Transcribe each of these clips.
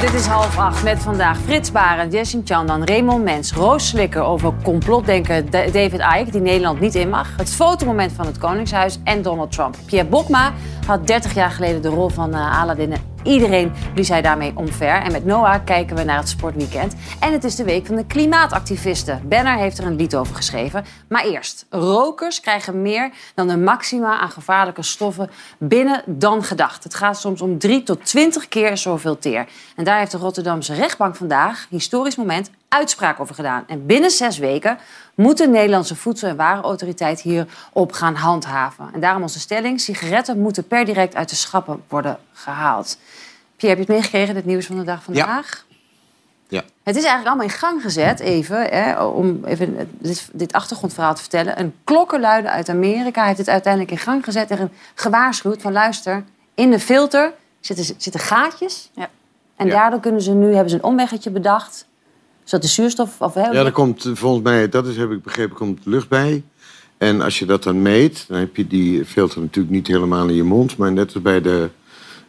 Dit is half acht met vandaag Frits Barend, Jessin Chandan, Raymond Mens, Roos Slikker over complotdenker Da- David Icke, die Nederland niet in mag, het fotomoment van het Koningshuis en Donald Trump. Pierre Bokma had 30 jaar geleden de rol van eh, Aladdin en iedereen blies hij daarmee omver. En met Noah kijken we naar het sportweekend. En het is de week van de klimaatactivisten. Benner heeft er een lied over geschreven. Maar eerst, rokers krijgen meer dan de maxima aan gevaarlijke stoffen binnen dan gedacht. Het gaat soms om 3 tot 20 keer zoveel teer. En daar heeft de Rotterdamse rechtbank vandaag, historisch moment, uitspraak over gedaan. En binnen zes weken moet de Nederlandse Voedsel- en Warenautoriteit hierop gaan handhaven. En daarom onze stelling, sigaretten moeten per direct uit de schappen worden gehaald. Pierre, heb je het meegekregen, dit nieuws van de dag vandaag? Ja. Het is eigenlijk allemaal in gang gezet, even, hè, om even dit, dit achtergrondverhaal te vertellen. Een klokkenluider uit Amerika heeft het uiteindelijk in gang gezet en gewaarschuwd van luister, in de filter zitten, zitten gaatjes. Ja. En Ja. daardoor kunnen ze nu, hebben ze een omweggetje bedacht, zodat de zuurstof... Of, hè, Ja, er komt eh, volgens mij, dat is, heb ik begrepen, komt lucht bij. En als je dat dan meet, dan heb je die filter natuurlijk niet helemaal in je mond. Maar net als bij de,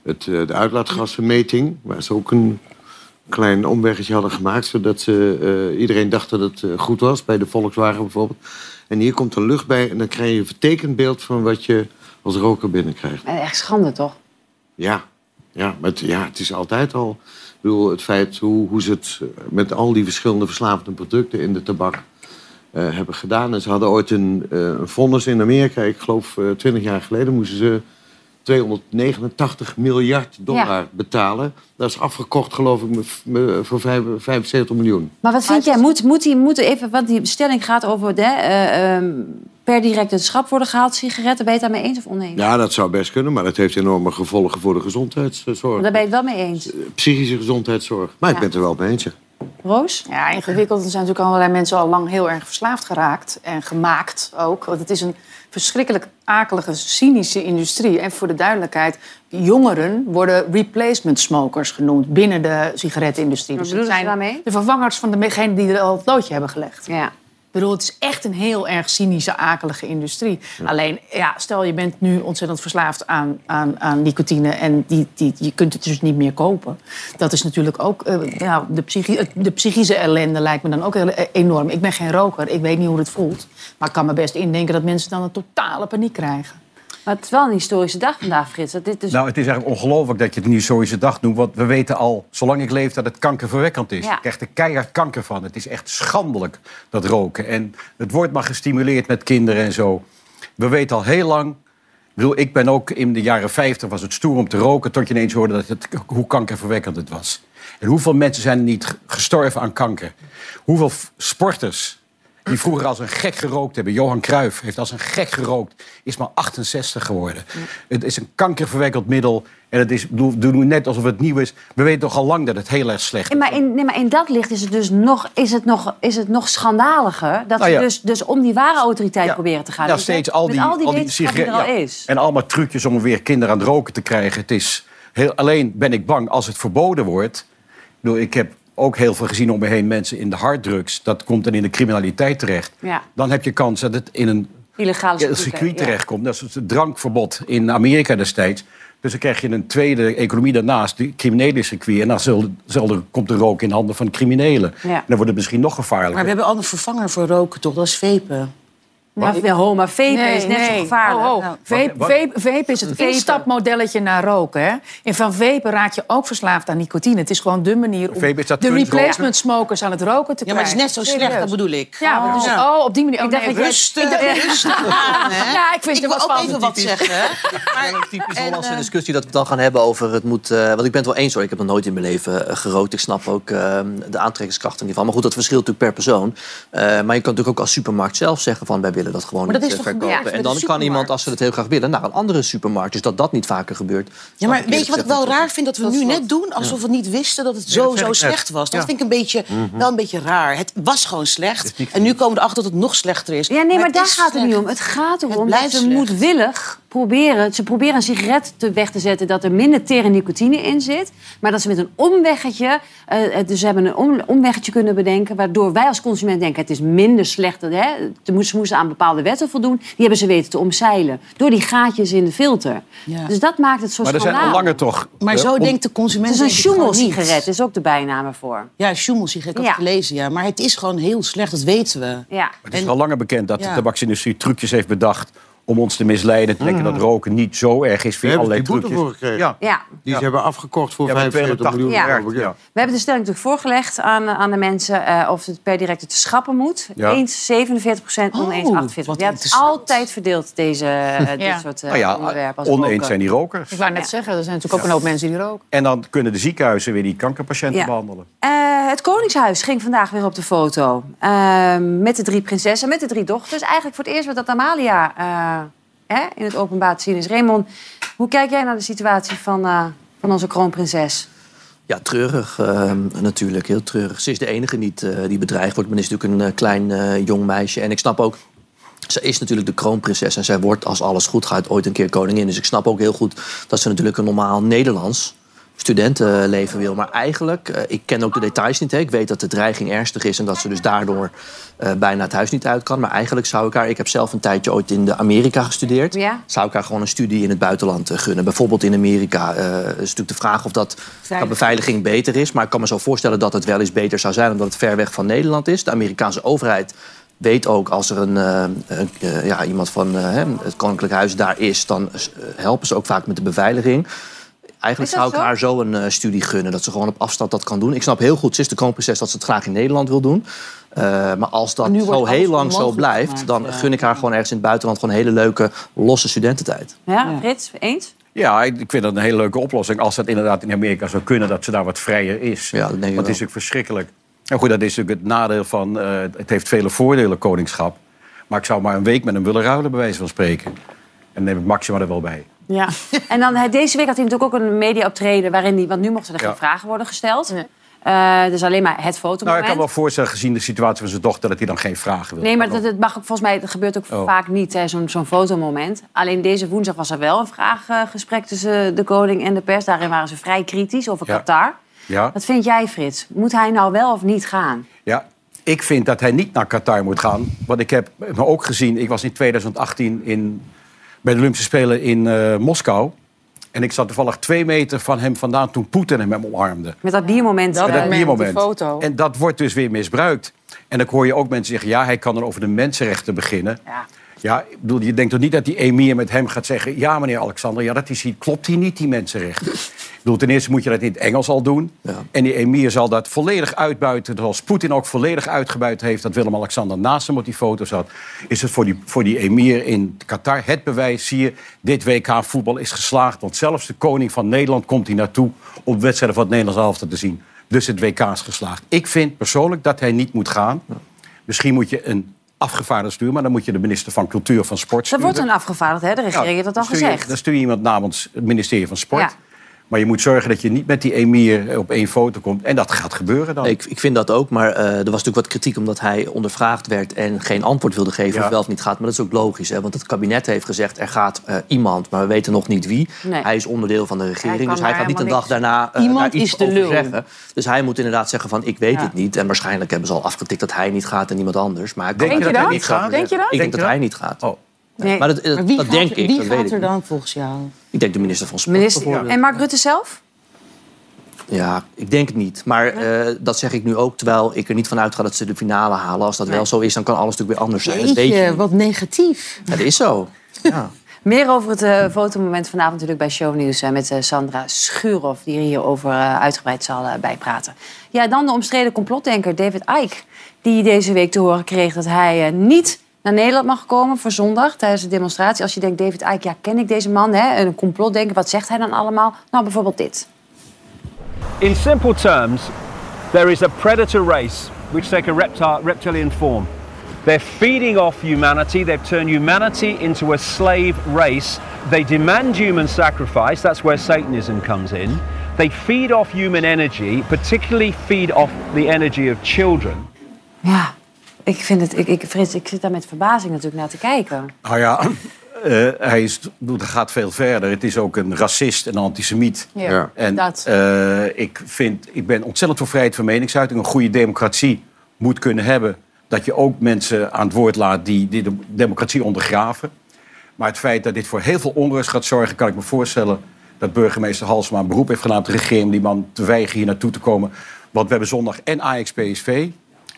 het, eh, de uitlaatgassenmeting, waar ze ook een klein omweggetje hadden gemaakt. Zodat ze, eh, iedereen dacht dat het goed was, bij de Volkswagen bijvoorbeeld. En hier komt er lucht bij en dan krijg je een vertekend beeld van wat je als roker binnenkrijgt. Echt schande, toch? Ja, ja, maar het, ja, het is altijd al. Ik bedoel, het feit hoe, hoe ze het eh, met al die verschillende verslavende producten in de tabak eh, hebben gedaan. En ze hadden ooit een, eh, een vonnis in Amerika, ik geloof eh, 20 jaar geleden, moesten ze 289 miljard dollar betalen. Dat is afgekocht, geloof ik, voor vijf- 75 miljoen. Maar wat vind jij? Moet, moet die, moet even, want die stelling gaat over de, eh, ehm, per direct het schap worden gehaald, sigaretten. Ben je het daarmee eens of oneens? Ja, dat zou best kunnen, maar dat heeft enorme gevolgen voor de gezondheidszorg. Daar ben je het wel mee eens. Psychische gezondheidszorg. Maar ik ben het er wel mee eens. Roos? Ja, ingewikkeld. Er zijn natuurlijk allerlei mensen al lang heel erg verslaafd geraakt. En gemaakt ook. Want het is een verschrikkelijk akelige, cynische industrie. En voor de duidelijkheid, jongeren worden replacement smokers genoemd binnen de sigarettenindustrie. Dus ze zijn daarmee? de vervangers van degenen die er al het loodje hebben gelegd. Ja. Ik bedoel, het is echt een heel erg cynische, akelige industrie. Alleen, ja, stel je bent nu ontzettend verslaafd aan, aan, aan nicotine... en die, die, je kunt het dus niet meer kopen. Dat is natuurlijk ook... eh, ja, de, psychi het- de psychische ellende lijkt me dan ook heel, eh, enorm. Ik ben geen roker, ik weet niet hoe het voelt. Maar ik kan me best indenken dat mensen dan een totale paniek krijgen. Maar het is wel een historische dag vandaag, Frits. Dat dit dus... Nou, het is eigenlijk ongelooflijk dat je het een historische dag noemt. Want we weten al, zolang ik leef, dat het kankerverwekkend is. Ja. Ik krijg er keihard kanker van. Het is echt schandelijk, dat roken. En het wordt maar gestimuleerd met kinderen en zo. We weten al heel lang... Ik bedoel, ik ben ook in de jaren 50 was het stoer om te roken... tot je ineens hoorde dat het, hoe kankerverwekkend het was. En hoeveel mensen zijn er niet gestorven aan kanker? Hoeveel sporters die vroeger als een gek gerookt hebben. Johan Cruijff heeft als een gek gerookt, is maar 68 geworden. Het is een kankerverwekkend middel. En het is, doen we net alsof het nieuw is. We weten toch al lang dat het heel erg slecht is. Maar in, nee, maar in dat licht is het dus nog, is het nog, is het nog schandaliger... dat Nou ze dus, dus om die ware autoriteit Ja. proberen te gaan. Ja, je? steeds al die, Met al die, al die wetenschap die er al sigaret- ja. is. En allemaal trucjes om weer kinderen aan het roken te krijgen. Het is heel, alleen ben ik bang als het verboden wordt. Ik heb ook heel veel gezien om me heen mensen in de harddrugs. Dat komt dan in de criminaliteit terecht. Ja. Dan heb je kans dat het in een Illegale circuit, circuit ja. terechtkomt. Dat is het drankverbod in Amerika destijds. Dus dan krijg je een tweede economie daarnaast, die criminele circuit. En dan zal, zal er, komt de rook in handen van criminelen. En dan wordt het misschien nog gevaarlijker. Maar we hebben al een vervanger voor roken, toch? Dat is vapen. Maar, ho, maar vapen is net zo gevaarlijk. Oh, oh. Nou, Vape, vape, vape is het Vapen. instapmodelletje naar roken. Hè? En van vapen raak je ook verslaafd aan nicotine. Het is gewoon de manier om Vape is dat de kunst- replacement smokers aan het roken te Ja, maar het krijgen. is net zo slecht, Serieus. dat bedoel ik. Ja, maar dus, Ja. oh, op die manier. Oh, Ik dacht nee, jij- Rustig, Ik dacht- rustig? Ja, ik vind Ik wil wat ook van. even wat zeggen. hè. Wel een typisch Hollandse eh, discussie dat we het dan gaan hebben over het moet... eh, want ik ben het wel eens hoor, ik heb nog nooit in mijn leven eh, gerookt. Ik snap ook eh, de aantrekkingskracht hiervan. Maar goed, dat verschilt natuurlijk per persoon. Eh, maar je kan natuurlijk ook als supermarkt zelf zeggen van... wij willen dat gewoon Maar dat niet is eh, toch verkopen. gebeurd en dan kan iemand, als ze dat heel graag willen... naar een andere supermarkt. Dus dat dat niet vaker gebeurt. Ja, maar weet je wat ik wel raar vind? Dat we Dat nu net doen alsof we niet wisten dat het zo, zo slecht was. Dat Ja. vind ik een beetje, wel een beetje raar. Het was gewoon slecht. En nu komen we erachter dat het nog slechter is. Ja, nee, maar, daar gaat het niet om. Het gaat Het erom dat blijft ze moedwillig proberen, ze proberen een sigaret te weg te zetten dat er minder tere nicotine in zit. Maar dat ze met een omweggetje, eh, eh, dus ze hebben een om- omweggetje kunnen bedenken, waardoor wij als consument denken het is minder slecht. Hè? Ze moesten- aan bepaalde wetten voldoen. Die hebben ze weten te omzeilen door die gaatjes in de filter. Ja. Dus dat maakt het zo Maar er zijn al langer toch... Maar eh, zo om- denkt de consument. Het is een niet. is ook de bijnaam ervoor. Ja, sjoemelsigaret, ik had Ja. het gelezen, ja. Maar het is gewoon heel slecht, dat weten we. Ja. Het is En- al langer bekend dat de tabaksindustrie trucjes heeft bedacht om ons te misleiden. Te denken dat roken niet zo erg is We via hebben allerlei die boete trucjes. voor gekregen. Ja. Ja. Die ze hebben afgekocht voor Ja, met 45 miljoen 280 euro. Ja. Ja. We hebben de stelling natuurlijk voorgelegd aan, aan de mensen eh, of het per direct te schrappen moet. Ja. Eens 47 procent, oneens Oh, 48 wat Ja, het is altijd verdeeld, deze, eh, dit soort Nou ja, onderwerpen. Als oneens roken. zijn die rokers. Ik wou net Ja. zeggen, er zijn natuurlijk ook een hoop mensen die roken. En dan kunnen de ziekenhuizen weer die kankerpatiënten Ja. behandelen. Eh, het Koningshuis ging vandaag weer op de foto. Eh, met de drie prinsessen, met de drie dochters. Eigenlijk voor het eerst wat dat Amalia eh, hè, in het openbaar te zien is. Raymond, hoe kijk jij naar de situatie van, eh, van onze kroonprinses? Ja, treurig eh, natuurlijk. Heel treurig. Ze is de enige niet eh, die bedreigd wordt. Men is natuurlijk een klein jong meisje. En ik snap ook... Ze is natuurlijk de kroonprinses en zij wordt, als alles goed gaat, ooit een keer koningin. Dus ik snap ook heel goed dat ze natuurlijk een normaal Nederlands studentenleven wil. Maar eigenlijk, eh, ik ken ook de details niet. Hè. Ik weet dat de dreiging ernstig is en dat ze dus daardoor eh, bijna het huis niet uit kan. Maar eigenlijk zou ik haar, ik heb zelf een tijdje ooit in de Amerika gestudeerd. Ja. Zou ik haar gewoon een studie in het buitenland eh, gunnen. Bijvoorbeeld in Amerika. Eh, is natuurlijk de vraag of dat qua beveiliging beter is. Maar ik kan me zo voorstellen dat het wel eens beter zou zijn... omdat het ver weg van Nederland is. De Amerikaanse overheid weet ook als er een, een, ja, iemand van het Koninklijk Huis daar is... dan helpen ze ook vaak met de beveiliging. Eigenlijk zou ik zo? haar zo een eh, studie gunnen. Dat ze gewoon op afstand dat kan doen. Ik snap heel goed, ze is de kroonprinses, dat ze het graag in Nederland wil doen. Eh, maar als dat zo heel lang zo blijft... gemaakt, dan ja. gun ik haar gewoon ergens in het buitenland... gewoon een hele leuke, losse studententijd. Ja, Frits, eens? Ja, ik vind dat een hele leuke oplossing. Als dat inderdaad in Amerika zou kunnen, dat ze daar wat vrijer is. Ja, dat denk ik Want het is natuurlijk verschrikkelijk. En goed, dat is natuurlijk het nadeel van... eh, het heeft vele voordelen, koningschap. Maar ik zou maar een week met hem willen ruilen, bij wijze van spreken. En dan neem ik Maxima er wel bij. Ja. En dan deze week had hij natuurlijk ook een media-optreden waarin hij... Want nu mochten er Ja. geen vragen worden gesteld. Eh, dus alleen maar het Nou, fotomoment. ik kan wel voorstellen, gezien de situatie van zijn dochter... dat hij dan geen vragen wil. Nee, maar dat, dat mag ook volgens mij, dat gebeurt ook Oh. vaak niet, hè, zo'n zo'n fotomoment. Alleen deze woensdag was er wel een vraaggesprek tussen de koning en de pers. Daarin waren ze vrij kritisch over Ja. Qatar. Ja? Wat vind jij, Frits? Moet hij nou wel of niet gaan? Ja, ik vind dat hij niet naar Qatar moet gaan. Want ik heb me ook gezien, ik was in 2018 in, bij de Olympische Spelen in eh, Moskou. En ik zat toevallig twee meter van hem vandaan toen Poetin hem omarmde. Met dat biermoment. Dat dat moment, biermoment. die foto. En dat wordt dus weer misbruikt. En dan hoor je ook mensen zeggen, ja, hij kan dan over de mensenrechten beginnen. Ja. Ja, ik bedoel, je denkt toch niet dat die emir met hem gaat zeggen... ja, meneer Alexander, ja, dat is, hier- klopt hier niet, die mensenrechten. ik bedoel, ten eerste moet je dat in het Engels al doen. Ja. En die emir zal dat volledig uitbuiten... zoals Poetin ook volledig uitgebuit heeft... dat Willem-Alexander naast hem op die foto zat... is het voor die, voor die emir in Qatar het bewijs... zie je, dit WK voetbal is geslaagd... want zelfs de koning van Nederland komt hier naartoe... om wedstrijden van het Nederlands elftal te zien. Dus het WK is geslaagd. Ik vind persoonlijk dat hij niet moet gaan. Misschien moet je een afgevaardigde sturen... maar dan moet je de minister van Cultuur van Sport Er sturen. wordt een afgevaardigd, hè? De regering heeft dat al dan stuur je- gezegd. Dan stuur je iemand namens het ministerie van Sport. Ja. Maar je moet zorgen dat je niet met die emir op één foto komt. En dat gaat gebeuren dan. Ik, ik vind dat ook, maar eh, er was natuurlijk wat kritiek omdat hij ondervraagd werd en geen antwoord wilde geven of Ja. wel of niet gaat. Maar dat is ook logisch, hè, want het kabinet heeft gezegd er gaat eh, iemand, maar we weten nog niet wie. Nee. Hij is onderdeel van de regering, dus hij gaat niet een dag daarna eh, Iemand daar iets is de over lul. zeggen. Dus hij moet inderdaad zeggen van ik weet Ja. het niet. En waarschijnlijk hebben ze al afgetikt dat hij niet gaat en niemand anders. Maar kan Denk je dat hij niet gaat? Denk je dat? Ik Denk denk dat je hij dat? niet gaat. Oh. Nee. Maar dat, dat, Maar wie dat gaat, denk er- ik, wie dat weet gaat ik er niet. dan volgens jou? Ik denk de minister van Sport Minister, en Mark Rutte zelf? Ja, ik denk het niet. Maar eh, dat zeg ik nu ook, terwijl ik er niet van uitga dat ze de finale halen. Als dat wel zo is, dan kan alles natuurlijk weer anders zijn. Dat weet je Jeetje, niet. wat negatief. Ja, dat is zo. Ja. Meer over het eh, fotomoment vanavond natuurlijk bij Shownieuws eh, met eh, Sandra Schuurhoff, die hierover eh, uitgebreid zal bijpraten. Ja, dan de omstreden complotdenker David Icke, die deze week te horen kreeg dat hij niet naar Nederland mag komen voor zondag tijdens de demonstratie. Als je denkt, David Icke, ja, ken ik deze man, hè? een complotdenker, wat zegt hij dan allemaal? Nou, bijvoorbeeld dit. In simple terms, there is a predator race which take a reptile, reptilian form. They're feeding off humanity. They've turned humanity into a slave race. They demand human sacrifice. That's where Satanism comes in. They feed off human energy, particularly feed off the energy of children. Ja, ik vind het, ik, ik, Frits, ik zit daar met verbazing natuurlijk naar te kijken. Nou ja, eh, hij is, dat gaat veel verder. Het is ook een racist, een antisemiet. Ja. En dat. eh, ik, vind, ik ben ontzettend voor vrijheid van meningsuiting. Een goede democratie moet kunnen hebben dat je ook mensen aan het woord laat die, die de democratie ondergraven. Maar het feit dat dit voor heel veel onrust gaat zorgen, kan ik me voorstellen dat burgemeester Halsema een beroep heeft gedaan op de regering om die man te weigeren hier naartoe te komen. Want we hebben zondag en Ajax PSV.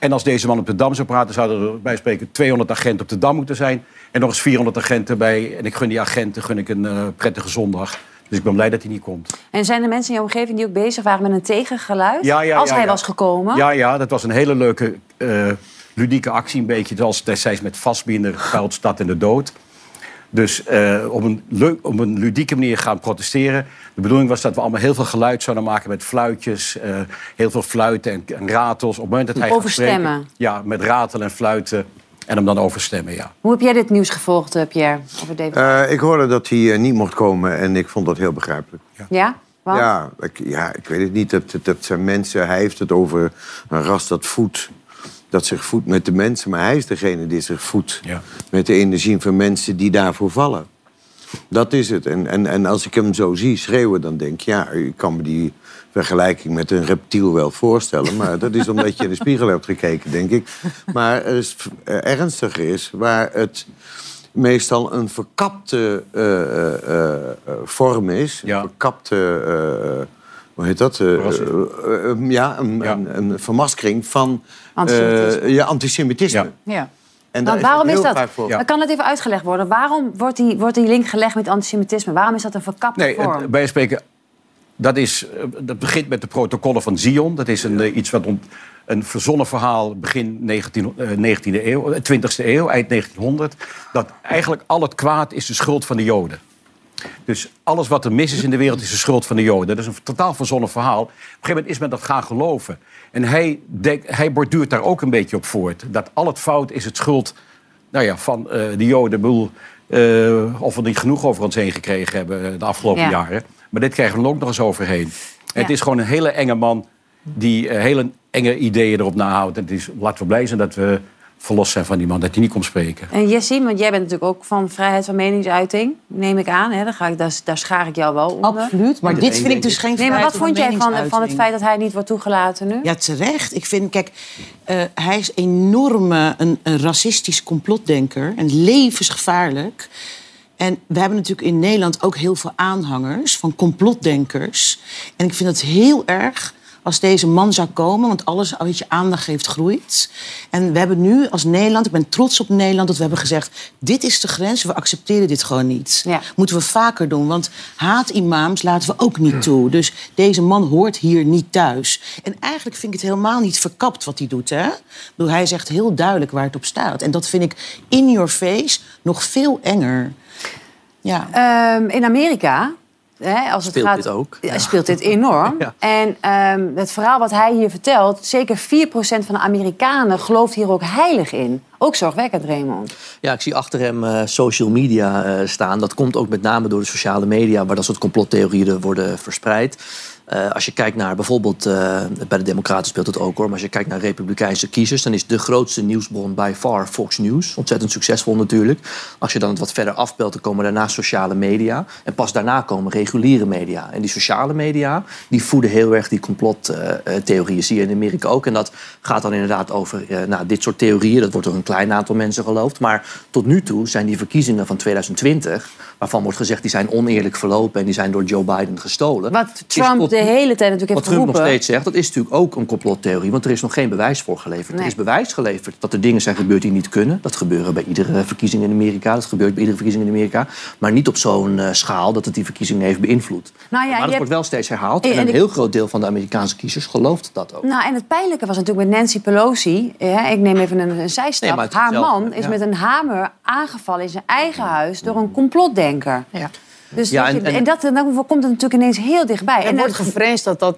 En als deze man op de Dam zou praten, zouden er bij spreken 200 agenten op de Dam moeten zijn. En nog eens 400 agenten bij. En ik gun die agenten gun ik een eh, prettige zondag. Dus ik ben blij dat hij niet komt. En zijn er mensen in je omgeving die ook bezig waren met een tegengeluid? Ja, ja, als ja, hij was gekomen? Ja, ja, dat was een hele leuke, eh, ludieke actie. Een beetje zoals destijds met Vastbinder, Vuilstad en de Dood. Dus eh, op, een leuk, op een ludieke manier gaan protesteren. De bedoeling was dat we allemaal heel veel geluid zouden maken met fluitjes. eh, heel veel fluiten en, en ratels. Op het moment dat hij gaat Overstemmen. spreken- Ja, met ratelen en fluiten. En hem dan overstemmen, ja. Hoe heb jij dit nieuws gevolgd, eh, Pierre? Over David? Eh, ik hoorde dat hij niet mocht komen en ik vond dat heel begrijpelijk. ja? Want? Ja ik, ja, ik weet het niet. Dat, dat zijn mensen, hij heeft het over een ras dat voedt. Dat zich voedt met de mensen, maar hij is degene die zich voedt Ja. met de energie van mensen die daarvoor vallen. Dat is het. En, en, en als ik hem zo zie schreeuwen, dan denk ik, ja, ik kan me die vergelijking met een reptiel wel voorstellen. Maar dat is omdat je in de spiegel hebt gekeken, denk ik. Maar er is, eh, ernstiger is, waar het meestal een verkapte eh, eh, vorm is. Ja. Een verkapte, hoe heet dat? Eh, eh, eh, ja, een, Ja. Een, een vermaskering van eh, Antisemitisme. ja, antisemitisme. Ja. Ja. En daar Want is waarom is dat? Ja. Dan kan het even uitgelegd worden. Waarom wordt die, wordt die link gelegd met antisemitisme? Waarom is dat een verkapte Nee, vorm? het, bij spreken, dat, is, dat begint met de protocollen van Zion. Dat is een, iets wat ont- een verzonnen verhaal begin 19, eh, 19e eeuw, eh, 20e eeuw, eind 1900. Dat eigenlijk al het kwaad is de schuld van de Joden. Dus alles wat er mis is in de wereld is de schuld van de Joden. Dat is een totaal verzonnen verhaal. Op een gegeven moment is men dat gaan geloven. En hij, denkt, hij borduurt daar ook een beetje op voort. Dat al het fout is het schuld nou ja, van eh, de Joden. Ik bedoel, eh, of we niet genoeg over ons heen gekregen hebben eh, de afgelopen Ja. jaren. Maar dit krijgen we ook nog eens overheen. En Het is gewoon een hele enge man die hele enge ideeën erop nahoudt. En het is, laten we blij zijn dat we verlost zijn van die man, dat hij niet komt spreken. En Jessie, want jij bent natuurlijk ook van vrijheid van meningsuiting, neem ik aan. Hè? Daar, ga ik, daar, daar schaar ik jou wel onder. Absoluut. Maar dit vind ik dus geen Nee, maar wat vrijheid vond jij van, van het feit dat hij niet wordt toegelaten nu? Ja, terecht. Ik vind, kijk, eh, hij is enorm een, een racistisch complotdenker. En levensgevaarlijk. En we hebben natuurlijk in Nederland ook heel veel aanhangers van complotdenkers. En ik vind het heel erg als deze man zou komen, want alles wat je aandacht geeft groeit. En we hebben nu als Nederland, ik ben trots op Nederland, dat we hebben gezegd: dit is de grens, we accepteren dit gewoon niet. Ja. Moeten we vaker doen, want haatimams laten we ook niet toe. Dus deze man hoort hier niet thuis. En eigenlijk vind ik het helemaal niet verkapt wat hij doet. Hè? Bedoel, hij zegt heel duidelijk waar het op staat. En dat vind ik in your face nog veel enger. Ja. Ehm, in Amerika, hè, als het Speelt gaat, dit ook? Ja, speelt dit enorm. Ja. En ehm, het verhaal wat hij hier vertelt, zeker 4% van de Amerikanen gelooft hier ook heilig in. Ook zorgwekkend, Raymond. Ja, ik zie achter hem eh, social media eh, staan. Dat komt ook met name door de sociale media, waar dat soort complottheorieën worden verspreid. Eh, als je kijkt naar bijvoorbeeld, eh, bij de Democraten speelt het ook hoor, maar als je kijkt naar Republikeinse kiezers, dan is de grootste nieuwsbron by far Fox News. Ontzettend succesvol natuurlijk. Als je dan het wat verder afpelt, dan komen daarna sociale media. En pas daarna komen reguliere media. En die sociale media, die voeden heel erg die complottheorieën. Zie je in Amerika ook. En dat gaat dan inderdaad over eh, nou, dit soort theorieën. Dat wordt door een klein aantal mensen geloofd. Maar tot nu toe zijn die verkiezingen van 2020, waarvan wordt gezegd die zijn oneerlijk verlopen en die zijn door Joe Biden gestolen. Wat Trump tot de hele tijd natuurlijk wat heeft Trump nog steeds zegt, dat is natuurlijk ook een complottheorie. Want er is nog geen bewijs voor geleverd. Nee. Er is bewijs geleverd dat er dingen zijn gebeurd die niet kunnen. Dat gebeuren bij iedere verkiezing in Amerika. Dat gebeurt bij iedere verkiezing in Amerika. Maar niet op zo'n eh, schaal dat het die verkiezingen heeft beïnvloed. Nou ja, maar dat hebt- wordt wel steeds herhaald. En En een heel groot deel van de Amerikaanse kiezers gelooft dat ook. Nou, en het pijnlijke was natuurlijk met Nancy Pelosi. Ik neem even een, een zijstap. Nee, Haar man is met een hamer aangevallen in zijn eigen huis door een complotdenker. Ja. Dus Ja, weet je, en- en, en- dat, dan komt het natuurlijk ineens heel dichtbij. Er En wordt gevreesd dat dat,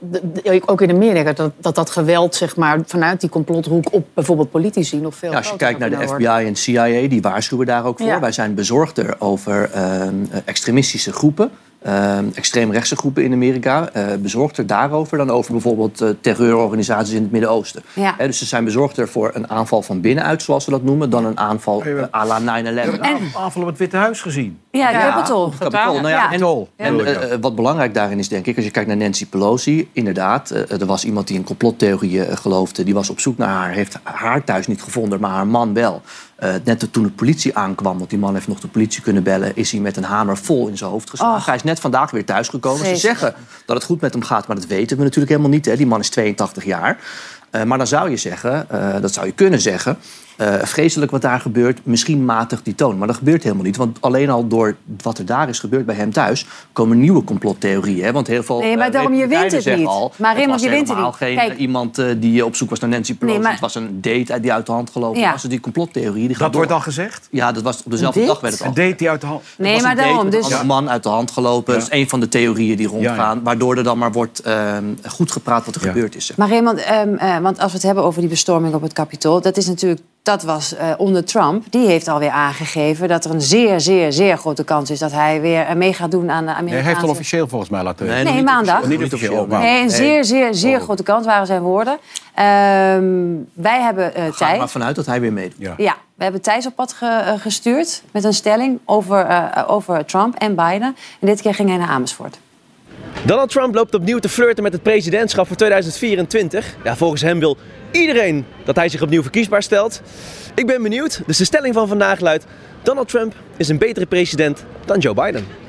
ook in Amerika, dat dat, dat geweld zeg maar, vanuit die complothoek op bijvoorbeeld politici nog veel Ja, als je kijkt naar de FBI en CIA, die waarschuwen daar ook voor. Ja. Wij zijn bezorgd over ehm, extremistische groepen. Ehm, extreemrechtse groepen in Amerika. eh bezorgder daarover dan over bijvoorbeeld eh, terreurorganisaties in het Midden-Oosten. Ja. Hè, dus ze zijn bezorgder voor een aanval van binnenuit, zoals ze dat noemen, dan een aanval eh, à la 9-11. Aanval op het Witte Huis gezien. Ja, de Capitol. Capitool. Nou ja, Ja. en, en Ja. wat belangrijk daarin is, denk ik, als je kijkt naar Nancy Pelosi, inderdaad, er was iemand die in complottheorieën geloofde, die was op zoek naar haar, heeft haar thuis niet gevonden, maar haar man wel. Eh, net toen de politie aankwam, want die man heeft nog de politie kunnen bellen, is hij met een hamer vol in zijn hoofd geslagen. Hij is net vandaag weer thuisgekomen. Ze zeggen dat het goed met hem gaat, maar dat weten we natuurlijk helemaal niet. Hè. Die man is 82 jaar. Eh, maar dan zou je zeggen, eh, dat zou je kunnen zeggen, eh, vreselijk wat daar gebeurt, misschien matig die toon. Maar dat gebeurt helemaal niet, want alleen al door wat er daar is gebeurd bij hem thuis, komen nieuwe complottheorieën. Hè? Want heel veel Nee, maar eh, daarom, je wint het zeggen niet. Al, Maar het Raymond, was je wint het helemaal niet. geen Kijk. iemand eh, die op zoek was naar Nancy Pelosi. Nee, maar- Het was een date die uit de hand gelopen Ja. was. Dus die complottheorie die gaat Dat wordt al gezegd. Ja, dat was op dezelfde Een dag werd het al. Een date die uit de hand... Nee, was maar een date daarom. een Dus, andere man uit de hand gelopen. Ja. Dat is een van de theorieën die rondgaan. ja. Waardoor er dan maar wordt ehm, goed gepraat wat er Ja. gebeurd is. zeg. Maar Raymond, ehm, eh, want als we het hebben over die bestorming op het Capitool... dat is natuurlijk, dat was eh, onder Trump. Die heeft alweer aangegeven dat er een zeer, zeer, zeer grote kans is... dat hij weer eh, mee gaat doen aan de Nee, Amerikaanse... hij heeft al officieel volgens mij laten Nee, weten. Nee, niet maandag. Niet officieel, maar- Nee, een zeer, zeer, zeer Oh. grote kans waren zijn woorden. Ehm, wij hebben eh Ga er tijd. maar vanuit dat hij weer meedoet. Ja. Ja, we hebben Thijs op pad ge- gestuurd met een stelling over, eh, over Trump en Biden. En dit keer ging hij naar Amersfoort. Donald Trump loopt opnieuw te flirten met het presidentschap voor 2024. Ja, volgens hem wil iedereen dat hij zich opnieuw verkiesbaar stelt. Ik ben benieuwd. Dus de stelling van vandaag luidt: Donald Trump is een betere president dan Joe Biden.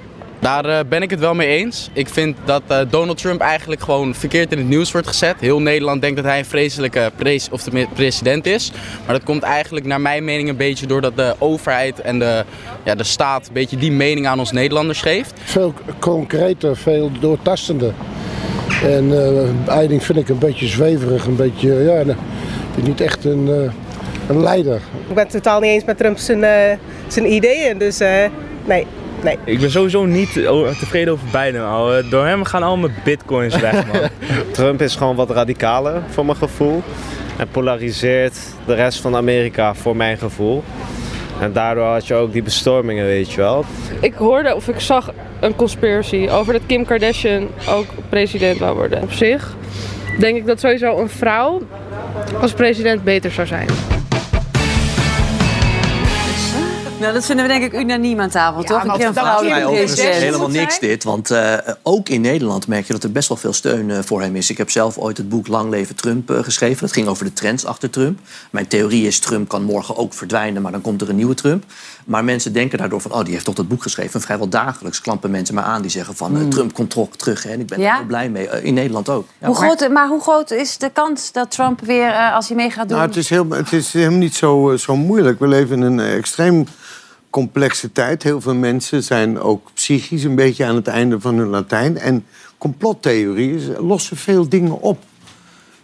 Daar eh, ben ik het wel mee eens. Ik vind dat eh, Donald Trump eigenlijk gewoon verkeerd in het nieuws wordt gezet. Heel Nederland denkt dat hij een vreselijke pres of tenminste president is. Maar dat komt eigenlijk naar mijn mening een beetje doordat de overheid en de, ja, de staat een beetje die mening aan ons Nederlanders geeft. Veel concreter, veel doortastender. En eh Biden vind ik een beetje zweverig, een beetje, ja, nou, niet echt een, eh, een leider. Ik ben het totaal niet eens met Trump zijn, eh, zijn ideeën. Dus eh, nee, nee. Ik ben sowieso niet o- tevreden over Biden. ouwe. Door hem gaan al mijn bitcoins weg, man. Trump is gewoon wat radicaler, voor mijn gevoel. En polariseert de rest van Amerika, voor mijn gevoel. En daardoor had je ook die bestormingen, weet je wel. Ik hoorde of ik zag een conspiracy over dat Kim Kardashian ook president wou worden. Op zich denk ik dat sowieso een vrouw als president beter zou zijn. Nou, dat vinden we denk ik unaniem aan tafel, toch? maar Een keer een dat vrouw is Mij overigens president helemaal niks dit. Want eh, ook in Nederland merk je dat er best wel veel steun eh, voor hem is. Ik heb zelf ooit het boek Lang leven Trump eh, geschreven. Dat ging over de trends achter Trump. Mijn theorie is Trump kan morgen ook verdwijnen, maar dan komt er een nieuwe Trump. Maar mensen denken daardoor van, oh, die heeft toch dat boek geschreven. En vrijwel dagelijks klampen mensen me aan die zeggen van, eh, Trump komt toch terug. Hè? En ik ben Ja? er heel blij mee. In Nederland ook. Ja. Hoe groot, maar hoe groot is de kans dat Trump weer, eh, als hij mee gaat doen... Nou, het is, heel, het is helemaal niet zo, zo moeilijk. We leven in een extreem complexe tijd. Heel veel mensen zijn ook psychisch een beetje aan het einde van hun Latijn. En complottheorieën lossen veel dingen op.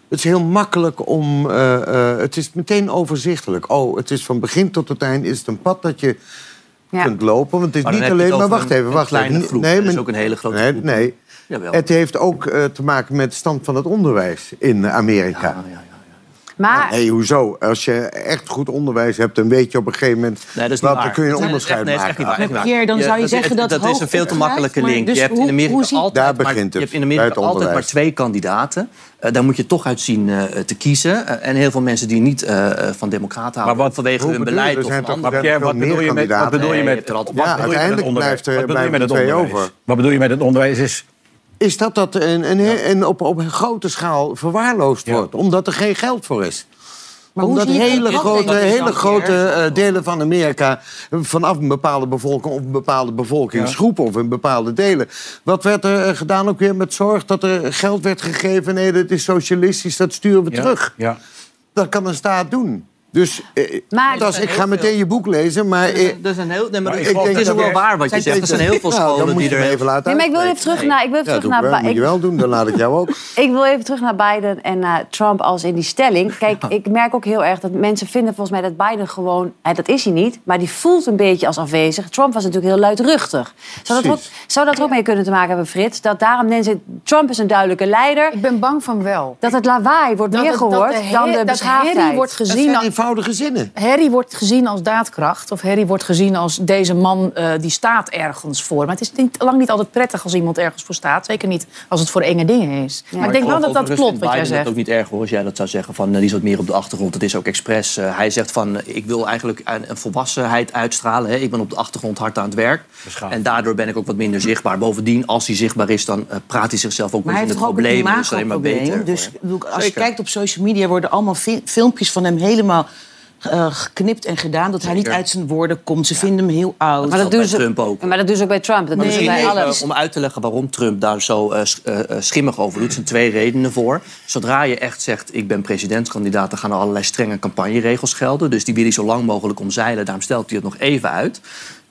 Het is heel makkelijk om... eh, eh, het is meteen overzichtelijk. Oh, het is van begin tot het eind is het een pad dat je Ja. kunt lopen. Want het is Maar niet alleen... het Maar wacht een- even, wacht even. Dat is ook een hele grote nee, groep. Nee, Jawel. Het heeft ook eh, te maken met de stand van het onderwijs in Amerika. Ja, ja, ja. Maar Nee, hoezo? Als je echt goed onderwijs hebt, dan weet je op een gegeven moment... Nee, dat is niet wat, waar. dan kun je een onderscheid nee, dat is echt maken. niet waar. Echt niet waar. Pierre, dan zou je dat- zeggen dat dat is een veel te makkelijke link. maar je hebt dus in Amerika hoe- hoe zie- altijd, Daar maar, je hebt in Amerika altijd maar twee kandidaten. Eh, daar moet je toch uit zien eh, te kiezen. Eh, en heel veel mensen die niet van democraten houden, wat- vanwege hun beleid Er of zijn toch- Maar wat bedoel je met, wat kandidaten. bedoel je met, hebt altijd- wat Ja, bedoel je met het uiteindelijk onderwijs? blijft er- Wat bedoel je met het er onderwijs? over. Wat bedoel je met het onderwijs is... Is dat dat een, een, een op, op een grote schaal verwaarloosd Ja. wordt? Omdat er geen geld voor is. Maar hoe Omdat hele grote, hele grote eh, delen van Amerika... vanaf een bepaalde bevolking of een bepaalde bevolkingsgroep... of in bepaalde delen. Wat werd er eh, gedaan ook weer met zorg? Dat er geld werd gegeven. Nee, dat is socialistisch, dat sturen we Ja, terug. Ja. Dat kan een staat doen. Dus eh, Maar- dat is- ik ga meteen je boek lezen, maar... eh, Dat is een heel, nee, maar ik het is ook wel waar wat je zegt. Er zijn heel veel dan scholen moet die je er... even laten Nee, maar ik wil even terug naar... Ik wil even Ja, terug naar wel. Moet je wel doen, dan laat ik jou ook. Ik wil even terug naar Biden en naar Trump als in die stelling. Kijk, ik merk ook heel erg dat mensen vinden volgens mij dat Biden gewoon... Hè, dat is hij niet, maar die voelt een beetje als afwezig. Trump was natuurlijk heel luidruchtig. Zou dat, ook, zou dat er ook mee kunnen te maken hebben, Frits? Dat daarom mensen... Trump is een duidelijke leider. Ik ben bang van wel. Dat het lawaai wordt meer gehoord dan de beschaafdheid. wordt gezien eenvoudige zinnen. Harry wordt gezien als daadkracht. Of Harry wordt gezien als deze man eh, die staat ergens voor. Maar het is niet, lang niet altijd prettig als iemand ergens voor staat. Zeker niet als het voor enge dingen is. maar ik denk wel dat dat klopt wat jij zegt. het ook niet erg hoor, als jij dat zou zeggen. Van, eh, die is wat meer op de achtergrond. Dat is ook expres. Eh, hij zegt van, ik wil eigenlijk een, een volwassenheid uitstralen. Hè. Ik ben op de achtergrond hard aan het werk. En daardoor ben ik ook wat minder zichtbaar. Bovendien, als hij zichtbaar is, dan praat hij zichzelf ook Maar in ook een. Dus alleen maar imagoprobleem. beter. Dus als je kijkt op social media worden allemaal fi- filmpjes van hem helemaal eh, geknipt en gedaan. Dat hij niet uit zijn woorden komt. Ze vinden hem heel oud. Maar dat, doen ze, Trump ook. Maar dat doen ze ook bij Trump. Dat doen ze bij alles. om uit te leggen waarom Trump daar zo eh, eh, schimmig over doet. Er zijn twee redenen voor. Zodra je echt zegt, ik ben presidentskandidaat... dan gaan er allerlei strenge campagneregels gelden. Dus die wil hij zo lang mogelijk omzeilen. Daarom stelt hij het nog even uit.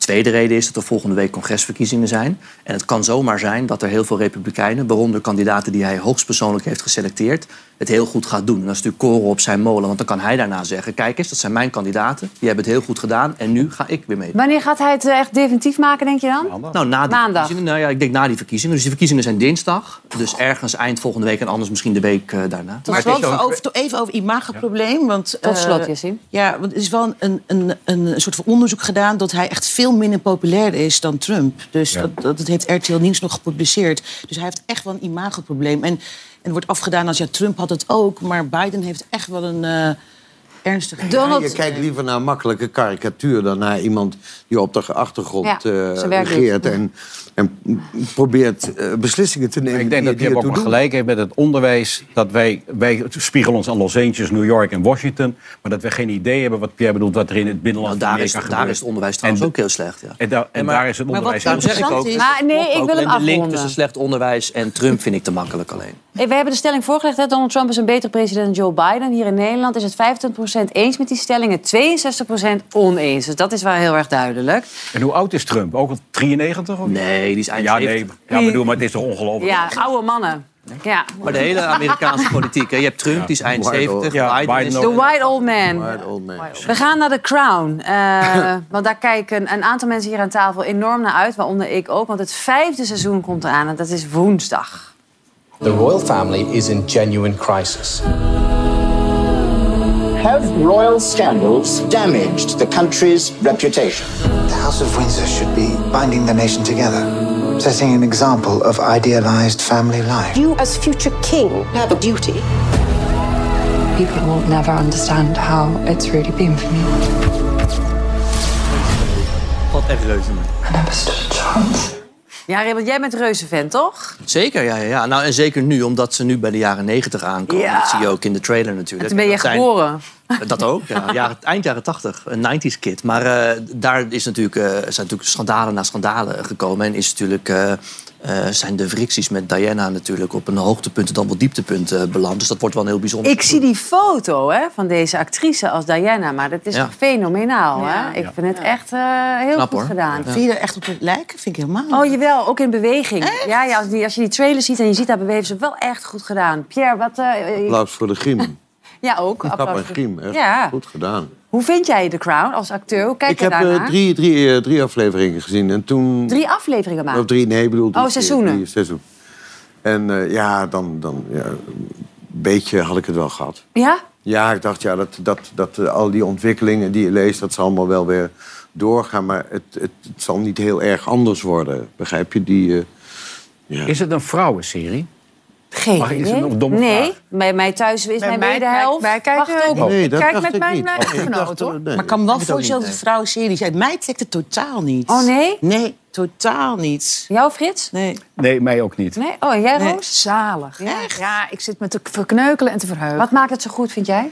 Tweede reden is dat er volgende week congresverkiezingen zijn. En het kan zomaar zijn dat er heel veel republikeinen... waaronder kandidaten die hij hoogstpersoonlijk heeft geselecteerd... het heel goed gaat doen. En dat is natuurlijk koren op zijn molen. Want dan kan hij daarna zeggen... kijk eens, dat zijn mijn kandidaten. Die hebben het heel goed gedaan. En nu ga ik weer mee. Wanneer gaat hij het eh, echt definitief maken, denk je dan? Nou, na die Maandag. verkiezingen. Nou ja, ik denk na die verkiezingen. Dus die verkiezingen zijn dinsdag. Dus ergens eind volgende week en anders misschien de week eh, daarna. Maar even over, even over imagoprobleem. Want, Tot eh, slot, Yassine. Ja, want er is wel een, een, een soort van onderzoek gedaan... dat hij echt veel minder populair is dan Trump. Dus dat, dat, dat heeft RTL Nieuws nog gepubliceerd. Dus hij heeft echt wel een imagoprobleem. En, en wordt afgedaan als ja, Trump had het ook... maar Biden heeft echt wel een eh ernstige... Ja, je kijkt liever naar een makkelijke karikatuur dan naar iemand die op de achtergrond Ja, eh, regeert en, en probeert eh, beslissingen te nemen. Ik denk die dat je ook maar gelijk heeft met het onderwijs. Dat wij, wij spiegelen ons aan Los Angeles, New York en Washington. Maar dat we geen idee hebben wat Pierre bedoelt wat er in het binnenland Nou, daar is- Amerika daar gebeurt. is het onderwijs trouwens ook heel slecht, ja. En, daar- en maar- daar is het maar wat onderwijs heel zeg ik slecht. ook. Maar nee, ik wil hem En de link tussen slecht onderwijs en Trump vind ik te makkelijk alleen. Hey, we hebben de stelling voorgelegd. Hè? Donald Trump is een betere president dan Joe Biden. Hier in Nederland is het 25% eens met die stelling en 62% oneens. Dus dat is wel heel erg duidelijk. En hoe oud is Trump? Ook al 93? Of? Nee, die is eind ja, nee, 70. ja, bedoel, maar het is toch ongelooflijk? Ja, oude mannen. Ja. Maar de hele Amerikaanse politiek. Hè. Je hebt Trump, die is eind White 70. old- Biden, Biden is... The White Old Man. White old man. We gaan naar The Crown. Eh, want daar kijken een aantal mensen hier aan tafel enorm naar uit. Waaronder ik ook. Want het vijfde seizoen komt eraan. En dat is woensdag. The royal family is in genuine crisis. Have royal scandals damaged the country's reputation? The House of Windsor should be binding the nation together, setting an example of idealized family life. You, as future king, have a duty. People will never understand how it's really been for me. Valt echt reuze mee. I never stood a chance. Ja, Raymond, jij bent reuzenfan, toch? Zeker, ja, ja, ja. Nou, en zeker nu, omdat ze nu bij de jaren 90 aankomen. Ja. Dat zie je ook in de trailer natuurlijk. Toen ben je Dat zijn- geboren. Dat ook, ja. Eind jaren 80, een 90s kid. Maar eh, daar is natuurlijk, eh, zijn natuurlijk schandalen na schandalen gekomen. En is natuurlijk, eh, eh, zijn de fricties met Diana natuurlijk op een hoogtepunt en dan wel dieptepunt eh, beland. Dus dat wordt wel een heel bijzonder. Ik zie die foto hè, van deze actrice als Diana. Maar dat is Ja. toch fenomenaal, Ja. hè? Ik vind het echt eh, heel Knap, goed hoor. gedaan. Ja. Vind je er echt op het lijken? Vind ik helemaal Oh, jawel, ook in beweging. Ja, ja als, die, als je die trailer ziet en je ziet haar bewegen, het wel echt goed gedaan. Pierre, wat... Applaus voor de griem. Ja, ook. Knap en griem, echt Ja. goed gedaan. Hoe vind jij The Crown als acteur? Hoe kijk ik je heb daarnaar? eh, drie, drie, eh, drie afleveringen gezien en toen... Drie afleveringen maken. Of drie, nee, ik bedoel... drie- Oh, seizoenen. drie seizoen. En eh, ja, dan, dan ja, een beetje had ik het wel gehad. Ja? Ja, ik dacht, ja, dat, dat, dat al die ontwikkelingen die je leest, dat zal allemaal wel weer doorgaan. Maar het, het, het zal niet heel erg anders worden. Begrijp je? Die, eh, ja. Is het een vrouwenserie? Geen Mag is het een domme nee, vraag? bij mij thuis is Bij mijn mij wederhelft. kijk- wij kijken Wacht, ook. Nee, ik dat kijk met ik mijn eh, Oh, echtgenoot, hoor. nee, Maar ik kan me wel voorstellen dat vrouwenseries... Uit mij trekt het totaal niet. Oh, nee? Nee, totaal niet. Jou, Frits? Nee. Nee, mij ook niet. Nee? Oh, jij, Nee. Roos? Zalig. Ja, ja, ik zit me te verkneukelen en te verheugen. Wat maakt het zo goed, vind jij?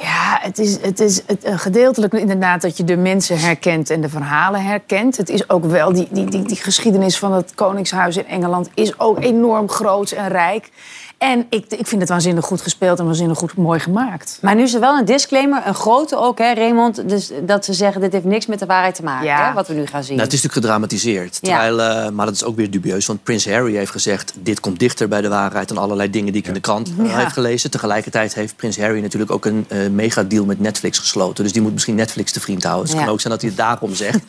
Ja, het is, het is het, eh, gedeeltelijk inderdaad dat je de mensen herkent en de verhalen herkent. Het is ook wel, die, die, die, die geschiedenis van het Koningshuis in Engeland is ook enorm groot en rijk. En ik, ik vind het waanzinnig goed gespeeld en waanzinnig goed mooi gemaakt. Maar nu is er wel een disclaimer, een grote ook, hè, Raymond. Dus dat ze zeggen, dit heeft niks met de waarheid te maken, Ja. hè, wat we nu gaan zien. Nou, het is natuurlijk gedramatiseerd. Ja. Terwijl, eh, maar dat is ook weer dubieus. Want Prins Harry heeft gezegd... dit komt dichter bij de waarheid dan allerlei dingen die ik in de krant eh, Ja. heb gelezen. Tegelijkertijd heeft Prins Harry natuurlijk ook een eh megadeal met Netflix gesloten. Dus die moet misschien Netflix te vriend houden. Dus het Ja. kan ook zijn dat hij het daarom zegt.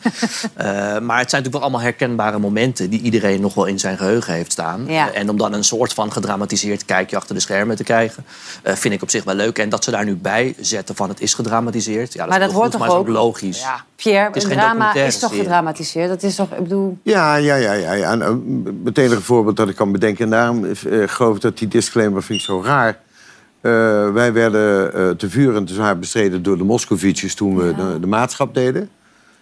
Eh, maar het zijn natuurlijk wel allemaal herkenbare momenten... die iedereen nog wel in zijn geheugen heeft staan. Ja. En om dan een soort van gedramatiseerd dit kijkje achter de schermen te krijgen. Eh, vind ik op zich wel leuk. En dat ze daar nu bij zetten van het is gedramatiseerd. Ja, dat maar is dat hoort goed, toch maar ook? is ook logisch. Ja. Pierre, Het is een drama is toch serie. gedramatiseerd? Dat is toch, ik bedoel... Ja, ja, ja. ja, ja. En, eh, het enige voorbeeld dat ik kan bedenken... en daarom eh, geloof ik dat die disclaimer vind ik zo raar... Eh, wij werden eh, te vuur en te zwaar bestreden door de Moskovitsjes... toen we de, de maatschap deden.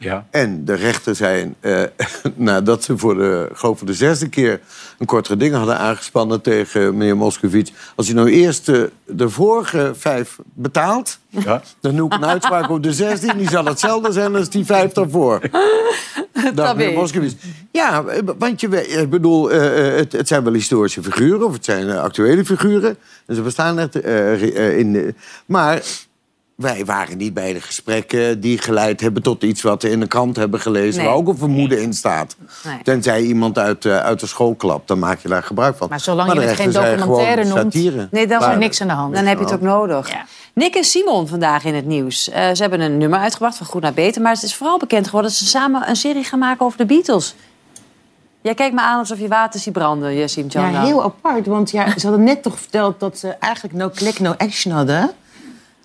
Ja. En de rechter zei, eh, nadat ze voor de, geloof voor de zesde keer... een kortere ding hadden aangespannen tegen meneer Moskovits... als hij nou eerst de vorige vijf betaalt... Ja. dan doe ik een uitspraak op de zesde... en die zal hetzelfde zijn als die vijf daarvoor. Dacht meneer Moskowitz. Ja, want je ik bedoel, eh, eh, het, het zijn wel historische figuren... of het zijn eh, actuele figuren. En ze bestaan echt eh, eh, in... maar wij waren niet bij de gesprekken die geleid hebben tot iets wat we in de krant hebben gelezen... Nee. waar ook een vermoeden in staat. Nee. Tenzij iemand uit, eh, uit de school klapt, dan maak je daar gebruik van. Maar zolang de je het geen documentaire gewoon noemt, satire. Nee, dan is er niks aan de hand. Dan heb je het ook nodig. Nick en Simon vandaag in het nieuws. Eh, ze hebben een nummer uitgebracht van Goed naar Beter. Maar het is vooral bekend geworden dat ze samen een serie gaan maken over de Beatles. Jij kijkt me aan alsof je water ziet branden, Jessim Ja, heel apart. Want ja, ze hadden net toch verteld dat ze eigenlijk no click, no action hadden.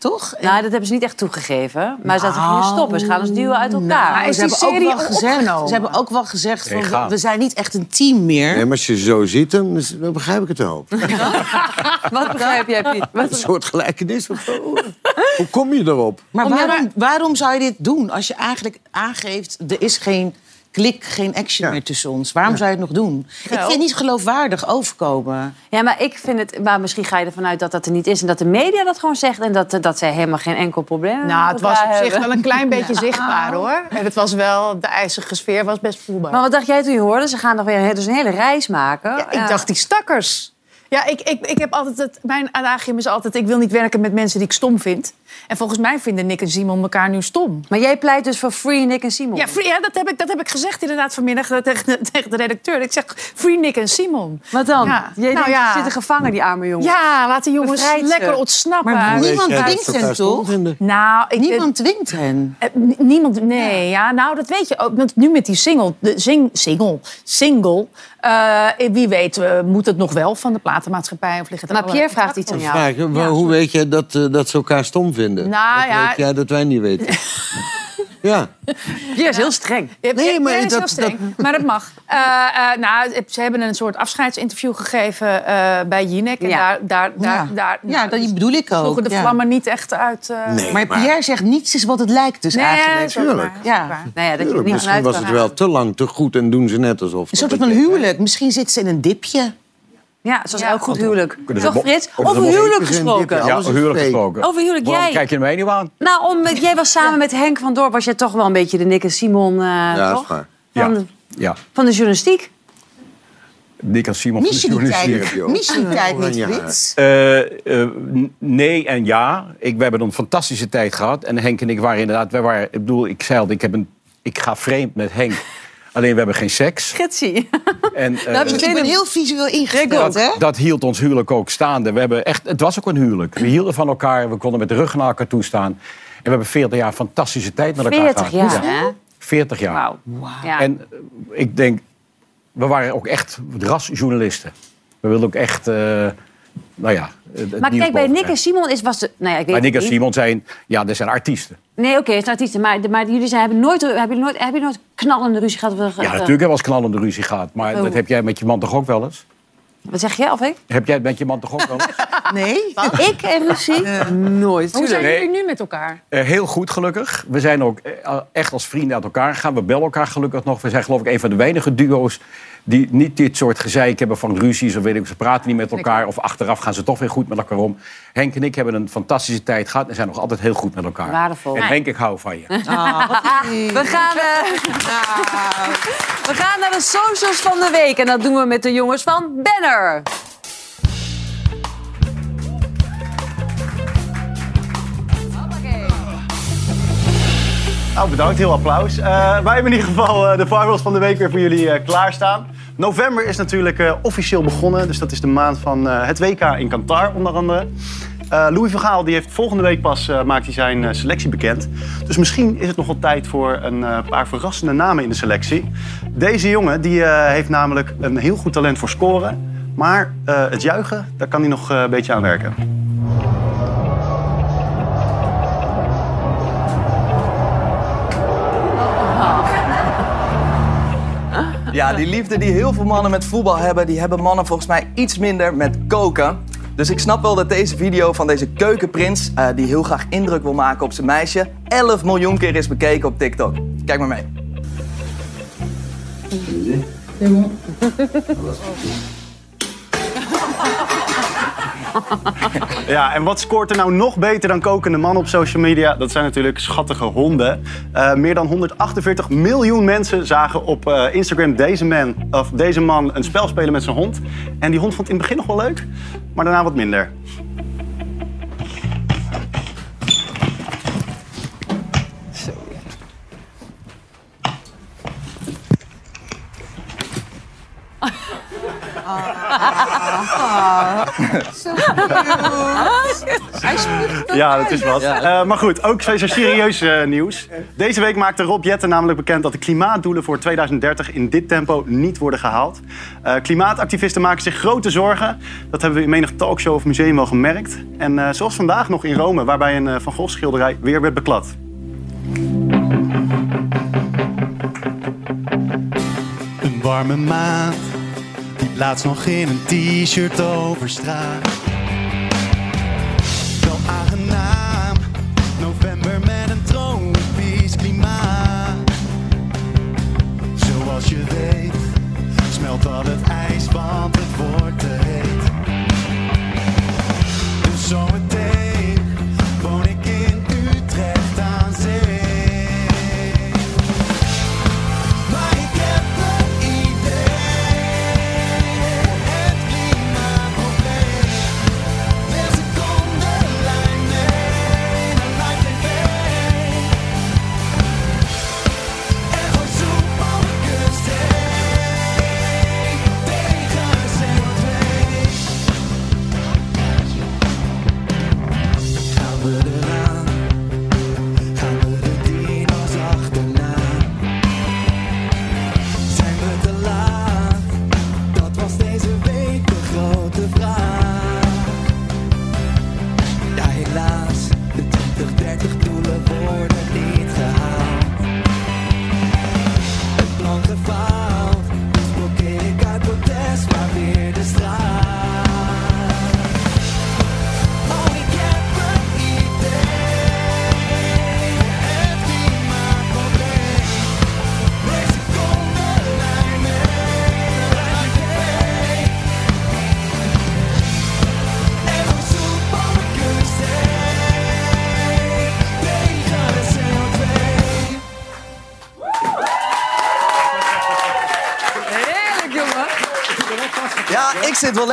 Toch? Nou, dat hebben ze niet echt toegegeven. Maar ze hadden gingen stoppen. Ze gaan ons duwen uit elkaar. Nou, Maar is ze, die hebben ook serie wel gezegd, ze hebben ook wel gezegd Nee, van, we, we zijn niet echt een team meer. Nee, maar als je zo ziet, dan, dan begrijp ik het wel. Wat begrijp jij, Piet? Wat- Een soort gelijkenis of zo. Hoe kom je erop? Maar waarom, waarom zou je dit doen als je eigenlijk aangeeft... er is geen klik, geen action meer tussen ons? Waarom zou je het nog doen? Ik vind het niet geloofwaardig overkomen. Ja, maar ik vind het... Maar misschien ga je ervan uit dat dat er niet is... en dat de media dat gewoon zegt... en dat, dat zij helemaal geen enkel probleem hebben Nou, het was op zich wel een klein beetje zichtbaar, hoor. En het was wel, de ijzige sfeer was best voelbaar. Maar wat dacht jij toen je hoorde? Ze gaan nog weer een, dus een hele reis maken. Ja, ik dacht, die stakkers. Ja, ik, ik, ik heb altijd het, mijn adagium is altijd... ik wil niet werken met mensen die ik stom vind. En volgens mij vinden Nick en Simon elkaar nu stom. Maar jij pleit dus voor Free Nick en Simon? Ja, free, ja dat, heb ik, dat heb ik gezegd inderdaad vanmiddag eh, tegen de, tegen de redacteur. Ik zeg, Free Nick en Simon. Wat dan? Ja. Jij nou, denkt, ja. ze zitten gevangen, die arme jongen. Ja, laat die jongens Bevrijd ze. lekker ontsnappen. Maar niemand dwingt hen, toch? Nou, ik, Niemand dwingt hen. Eh, Niemand, nee, ja. nou dat weet je ook. Want nu met die single, de zing, single, single, eh, wie weet, eh, moet het nog wel van de platenmaatschappij of liggen er Maar Pierre vraagt iets aan jou. Vraag, maar hoe weet je dat, eh, dat ze elkaar stom vinden? Nou, dat ja. weet jij dat wij niet weten. ja. Pierre is heel streng. Nee, Nee, maar maar is dat- heel streng, maar dat mag. Eh, eh, nou, ze hebben een soort afscheidsinterview gegeven eh, bij Jinek. En Ja. daar, daar, daar, Ja. daar, Ja, dat bedoel ik ook. sloegen de ja. vlammen niet echt uit. eh, Nee, Maar Pierre zegt niets is wat het lijkt dus nee, eigenlijk. dat tuurlijk. dat Ja. waar. Nou ja, dat je Tuurlijk, niet misschien was het wel te lang, te goed en doen ze net alsof. Een soort van huwelijk. Misschien zit ze in een dipje. Ja, zoals Ja, elk goed huwelijk. Kunnen ze Toch, Frits? Over Over huwelijk gesproken. Ja, is huwelijk gesproken. Over huwelijk, Waarom jij... kijk je mij niet aan? Nou, om, jij was samen met Henk van Dorp... was jij toch wel een beetje de Nick en Simon, eh, Ja, dat is toch? waar. Van, Ja. de, Ja, van de journalistiek. Nick en Simon van de Mis je die journalistiek. tijd, joh. mis je die tijd niet. Frits? Eh, eh, nee en ja. Ik, we hebben een fantastische tijd gehad. En Henk en ik waren inderdaad... Wij waren, ik bedoel, ik zei al, ik, heb een, ik ga vreemd met Henk. Alleen we hebben geen seks. Gitsie. En, eh, je Ik ben heel visueel ingesteld, dat, hè? dat hield ons huwelijk ook staande. We hebben echt, het was ook een huwelijk. We hielden van elkaar, we konden met de rug naar elkaar toe staan. En we hebben 40 jaar fantastische tijd met elkaar 40 gehad. jaar, Ja. hè? 40 jaar. Wauw. Ja. En eh, ik denk, we waren ook echt rasjournalisten. We wilden ook echt, eh, nou ja... Maar kijk, bij Nick en Simon is, was de... Nou ja, ik weet Maar Nick en. Simon zijn, ja, dat zijn artiesten. Nee, oké, het zijn artiesten. Maar, maar jullie zijn, hebben, nooit, hebben, jullie nooit, hebben jullie nooit knallende ruzie gehad? Of, Ja, natuurlijk hebben we eens knallende ruzie gehad. Maar Oh. dat heb jij met je man toch ook wel eens? Wat zeg jij, of ik? Heb jij het met je man toch ook wel eens? Nee? Ik en ruzie? Nooit. Hoe zijn Nee. jullie nu met elkaar? Eh, heel goed, gelukkig. We zijn ook eh, echt als vrienden uit elkaar gegaan. We bellen elkaar gelukkig nog. We zijn geloof ik een van de weinige duo's die niet dit soort gezeik hebben van ruzies of weet ik, ze praten niet met elkaar of achteraf gaan ze toch weer goed met elkaar om. Henk en ik hebben een fantastische tijd gehad en zijn nog altijd heel goed met elkaar. Waardevol. En Henk, ik hou van je. We gaan, eh, we gaan naar de socials van de week. En dat doen we met de jongens van Banner. Nou, bedankt. Heel applaus. Eh, wij hebben in ieder geval eh, de firewalls van de week weer voor jullie eh, klaarstaan. November is natuurlijk eh, officieel begonnen. Dus dat is de maand van eh, het WK in Qatar, onder andere. Eh, Louis van die heeft volgende week pas maakt hij zijn selectie bekend. Dus misschien is het nog wel tijd voor een paar verrassende namen in de selectie. Deze jongen die, heeft namelijk een heel goed talent voor scoren. Maar het juichen, daar kan hij nog een beetje aan werken. Ja, die liefde die heel veel mannen met voetbal hebben, die hebben mannen volgens mij iets minder met koken. Dus ik snap wel dat deze video van deze keukenprins, eh, die heel graag indruk wil maken op zijn meisje, 11 miljoen keer is bekeken op TikTok. Kijk maar mee. Ja, en wat scoort er nou nog beter dan kokende mannen op social media? Dat zijn natuurlijk schattige honden. Eh, meer dan 148 miljoen mensen zagen op eh, Instagram deze man, of deze man een spel spelen met zijn hond. En die hond vond het in het begin nog wel leuk, maar daarna wat minder. Hij Ja, dat is wat. Eh, maar goed, ook zo serieus eh, nieuws. Deze week maakte Rob Jetten namelijk bekend dat de klimaatdoelen voor 2030 in dit tempo niet worden gehaald. Eh, klimaatactivisten maken zich grote zorgen. Dat hebben we in menig talkshow of museum wel gemerkt. En eh, zoals vandaag nog in Rome, waarbij een Van Gogh schilderij weer werd beklad. Een warme maand, die plaatst nog in een t-shirt over straat. Wel aangenaam, november met een tropisch klimaat. Zoals je weet, smelt al het ijs, want het wordt te heet. Dus zometeen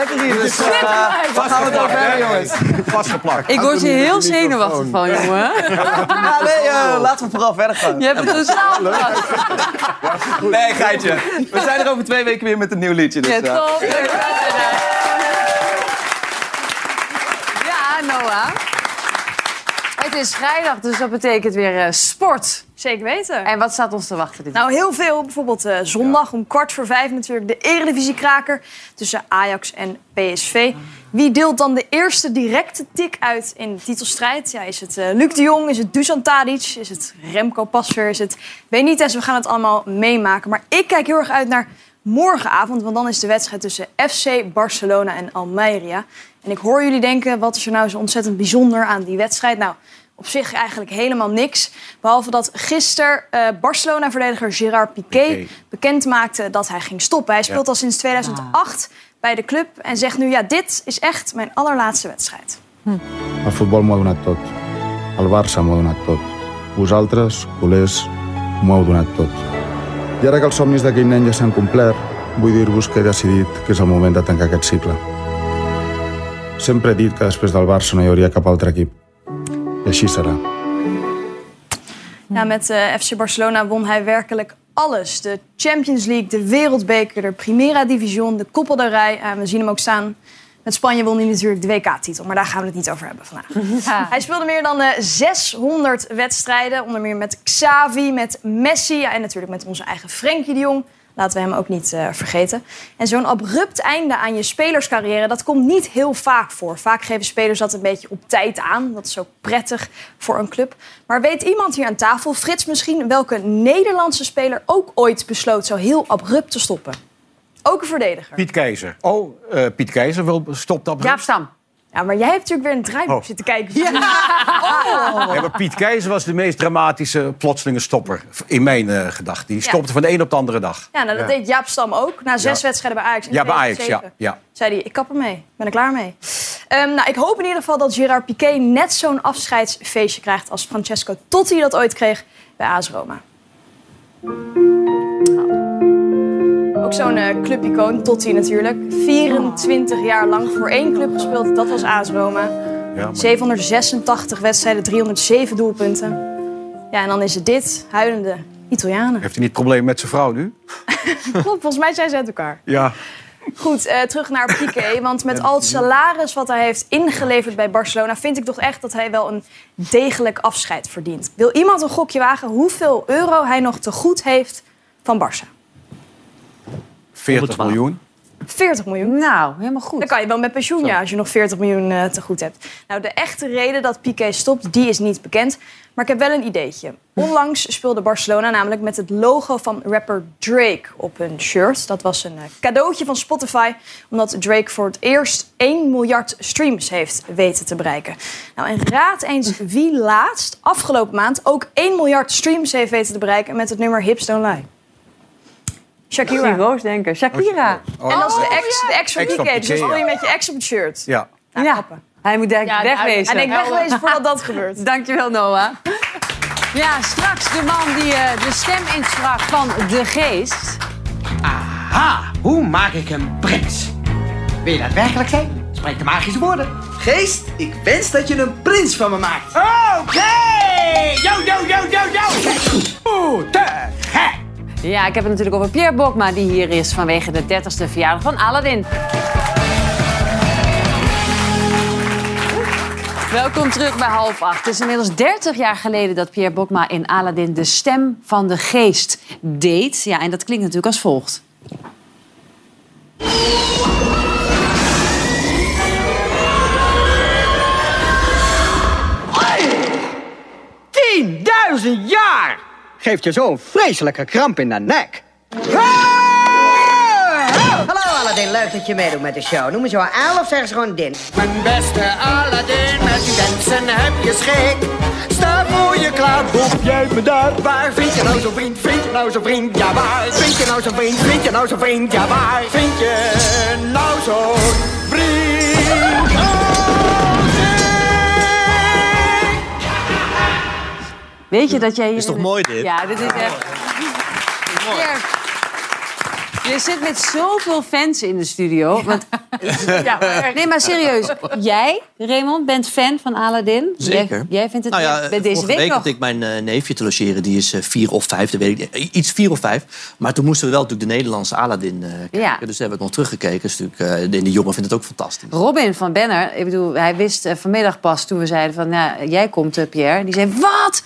lekker hier, dus uh, waar mij. gaan we het over hebben, jongens? Vastgeplakt. Ik word hier heel zenuwachtig van, jongen. Ja, nee, eh, laten we vooral verder gaan. Je hebt het dus aangepast. Nee, geitje. We zijn er over twee weken weer met een nieuw liedje. Dus, Ja, eh, top. Ja, Noah. Het is vrijdag, dus dat betekent weer eh, sport. Zeker weten. En wat staat ons te wachten dit Nou, heel veel. Bijvoorbeeld eh, zondag om kwart voor vijf natuurlijk de Eredivisie-kraker tussen Ajax en PSV. Wie deelt dan de eerste directe tik uit in de titelstrijd? Ja, is het eh, Luc de Jong? Is het Dusan Tadic? Is het Remco Pasveer? Is het Benitez? We gaan het allemaal meemaken. Maar ik kijk heel erg uit naar morgenavond, want dan is de wedstrijd tussen FC Barcelona en Almeria. En ik hoor jullie denken, wat is er nou zo ontzettend bijzonder aan die wedstrijd? Nou, op zich eigenlijk helemaal niks. Behalve dat gisteren eh, Barcelona-verdediger Gerard Piqué, bekend maakte dat hij ging stoppen. Hij speelt Ja. al sinds 2008 bij de club en zegt nu: ja, dit is echt mijn allerlaatste wedstrijd. El futbol m'ho donat tot. El Barça m'ho donat tot. Vosaltres, culers, m'ho heu donat tot. I ara que els somnis d'aquell nen ja s'han complert, vull dir-vos que he decidit que és el moment de tancar aquest cicle. Sempre he dit que després del Barça no hi hauria cap altre equip. Ja, met eh, FC Barcelona won hij werkelijk alles. De Champions League, de Wereldbeker, de Primera Division, de Rey. Eh, we zien hem ook staan. Met Spanje won hij natuurlijk de WK-titel, maar daar gaan we het niet over hebben vandaag. Hij speelde meer dan eh, 600 wedstrijden, onder meer met Xavi, met Messi ja, en natuurlijk met onze eigen Frenkie de Jong. Laten we hem ook niet eh, vergeten. En zo'n abrupt einde aan je spelerscarrière, dat komt niet heel vaak voor. Vaak geven spelers dat een beetje op tijd aan. Dat is ook prettig voor een club. Maar weet iemand hier aan tafel, Frits misschien, welke Nederlandse speler ook ooit besloot zo heel abrupt te stoppen? Ook een verdediger. Piet Keizer. Oh, eh, Piet Keizer wil stopt dat. Jaap Stam. Ja, maar jij hebt natuurlijk weer een draaiboek Oh. zitten kijken. Oh. Ja, maar Piet Keizer was de meest dramatische plotselinge stopper in mijn eh gedachten. Die stopte van de een op de andere dag. Ja, nou, dat deed Jaap Stam ook. Na zes Ja. wedstrijden bij Ajax. in Ja, bij Ajax, 2007. ja. ja. Zei hij, ik kap ermee. Ben er klaar mee. Ehm, nou, ik hoop in ieder geval dat Gerard Piqué net zo'n afscheidsfeestje krijgt... als Francesco Totti dat ooit kreeg bij AS Roma. Ook zo'n eh, clubicoon, Totti natuurlijk. 24 jaar lang voor één club gespeeld. Dat was AS Roma. Ja, maar- 786 wedstrijden, 307 doelpunten. Ja, en dan is het dit, huilende Italianen. Heeft hij niet problemen met zijn vrouw nu? Klopt, volgens mij zijn ze uit elkaar. Ja. Goed, eh, terug naar Piqué. Want met al het salaris wat hij heeft ingeleverd bij Barcelona... vind ik toch echt dat hij wel een degelijk afscheid verdient. Wil iemand een gokje wagen hoeveel euro hij nog te goed heeft van Barça? 40 miljoen. 40 miljoen. Nou, helemaal goed. Dan kan je wel met pensioen, ja, als je nog 40 miljoen eh, te goed hebt. Nou, de echte reden dat Piqué stopt, die is niet bekend. Maar ik heb wel een ideetje. Onlangs speelde Barcelona namelijk met het logo van rapper Drake op hun shirt. Dat was een eh, cadeautje van Spotify, omdat Drake voor het eerst 1 miljard streams heeft weten te bereiken. Nou, en raad eens wie laatst, afgelopen maand, ook 1 miljard streams heeft weten te bereiken met het nummer Hips Don't Lie. Shakira. Ik Roos denken. Shakira. En dat is de ex, de ex van Ex van Piqué. Dus speel je met je ex op het shirt. Ja. ja. Hij moet denk ik Ja, wegwezen. hij denkt wegwezen voordat dat gebeurt. Dankjewel, Noah. Ja, straks de man die eh, de stem insprak van De Geest. Aha, hoe maak ik een prins? Wil je dat werkelijk zijn? Spreek de magische woorden. Geest, ik wens dat je een prins van me maakt. Oké! Yo, yo, yo, yo, yo! Oeh, te gek! Ja, ik heb het natuurlijk over Pierre Bokma, die hier is vanwege de 30ste verjaardag van Aladdin. Welkom terug bij half acht. Het is inmiddels 30 jaar geleden dat Pierre Bokma in Aladdin de stem van de geest deed. Ja, en dat klinkt natuurlijk als volgt. Tienduizend jaar! Geeft je zo'n vreselijke kramp in de nek. Hallo Aladdin, leuk dat je meedoet met de show. Noem me zo Al of zeggen ze gewoon Din? Mijn beste Aladdin, met die dansen heb je schik. Sta voor je klaar, boef jij me daar. Waar vind je nou zo'n vriend, vind je nou zo'n vriend, ja waar? Vind je nou zo'n vriend, vind je nou zo'n vriend, ja waar? Vind je nou zo'n vriend? Weet je dat jij hier... Is toch mooi, dit? Ja, dit is echt... Pierre, je zit met zoveel fans in de studio. Want... Ja, maar- nee, maar serieus. Jij, Raymond, bent fan van Aladdin. Zeker. Jij, jij vindt het Nou ja, bij deze vorige week, week nog... had ik mijn eh, neefje te logeren. Die is eh, vier of vijf, dat weet ik niet. Iets vier of vijf. Maar toen moesten we wel natuurlijk de Nederlandse Aladdin eh, kijken. Ja. Dus daar heb ik nog teruggekeken. Dus natuurlijk, eh, de, de jongen vindt het ook fantastisch. Robin van Benner, ik bedoel, hij wist eh, vanmiddag pas toen we zeiden van... Nou, jij komt, eh, Pierre. Die zei, wat?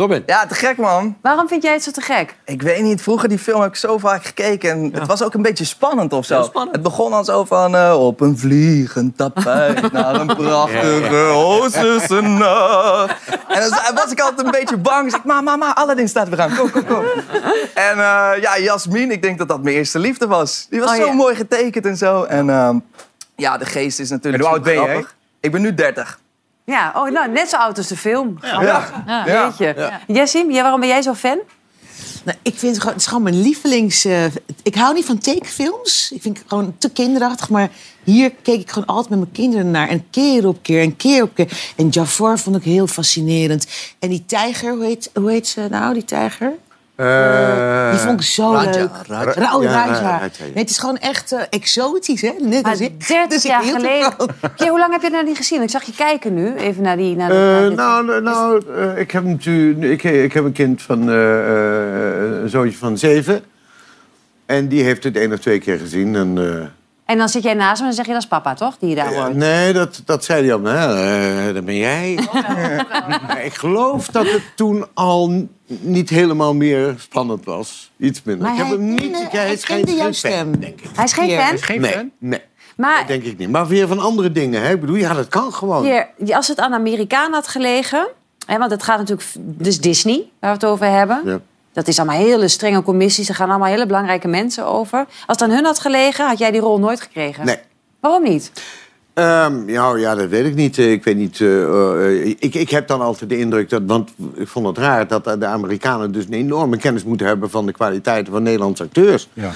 Robin. Ja, te gek man. Waarom vind jij het zo te gek? Ik weet niet, vroeger die film heb ik zo vaak gekeken. En het was ook een beetje spannend of zo. Heel spannend. Het begon al zo van eh, op een vliegend tapijt naar een prachtige Oosterse nacht. En dan was ik altijd een beetje bang. Dus ik, ma, ma, ma, Aladdin staat weer aan. Kom, kom, kom. En eh, ja, Jasmin, ik denk dat dat mijn eerste liefde was. Die was Oh, zo ja. mooi getekend en zo. En ehm, ja, de geest is natuurlijk En hoe oud ben je, supergrappig. Ik ben nu 30. Ja, oh, nou, net zo oud als de film. Ja. Ja. Ja. Weet je. Ja. Jessim, jij, waarom ben jij zo fan? Nou, ik vind het gewoon, het is gewoon mijn lievelings... eh, ik hou niet van tekenfilms. Ik vind het gewoon te kinderachtig. Maar hier keek ik gewoon altijd met mijn kinderen naar. En keer op keer en keer op keer. En Jafar vond ik heel fascinerend. En die tijger, hoe heet, hoe heet ze nou, die tijger? Eh, Die vond ik zo Raja, leuk. Raja. Ra- oh, Ja, Raja. Raja, ja. Nee, het is gewoon echt eh, exotisch, hè? Net als ik. 30 Dus ik jaar geleden. Pierre, hoe lang heb je het nou niet gezien? Ik zag je kijken nu, even naar die... Naar de, Eh, naar nou, nou eh, ik, heb natuurlijk, ik, ik heb een kind van eh, eh, een zoontje van zeven. En die heeft het één of twee keer gezien. En, eh, En dan zit jij naast hem en dan zeg je dat is papa, toch? Die je daar hoort. Nee, dat, dat zei hij al. Nou, eh, dat ben jij. Maar ik geloof dat het toen al niet helemaal meer spannend was. Iets minder. Maar ik heb hij hem niet... kende- hij hij is geen, kende jouw geen fan, stem. denk ik. Hij is geen Ja. fan? Hij is geen Nee. fan? Nee. Maar Dat denk ik niet. Maar weer van andere dingen. Hè? Ik bedoel, ja, dat kan gewoon. Hier, als het aan Amerikaan had gelegen... Hè, want het gaat natuurlijk... Dus Disney, waar we het over hebben. Ja. Dat is allemaal hele strenge commissies. Er gaan allemaal hele belangrijke mensen over. Als het aan hun had gelegen, had jij die rol nooit gekregen. Nee. Waarom niet? Ehm, ja, ja, dat weet ik niet. Ik weet niet. eh, eh, ik, ik heb dan altijd de indruk dat. Want ik vond het raar dat de Amerikanen dus een enorme kennis moeten hebben van de kwaliteiten van Nederlandse acteurs. Ja.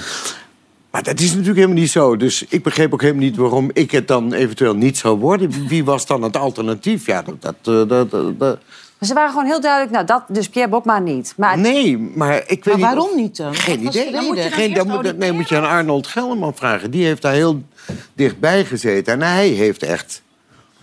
Maar dat is natuurlijk helemaal niet zo. Dus ik begreep ook helemaal niet waarom ik het dan eventueel niet zou worden. Wie was dan het alternatief? Ja, dat. dat, eh, dat, dat- dat- Maar ze waren gewoon heel duidelijk... Nou, dat, dus Pierre Bokma niet. Maar Nee, maar ik weet Maar niet. waarom of- niet dan? Geen idee. de reden? Geen, dan moet, nee, moet je aan Arnold Gelderman vragen. Die heeft daar heel dichtbij gezeten. En hij heeft echt.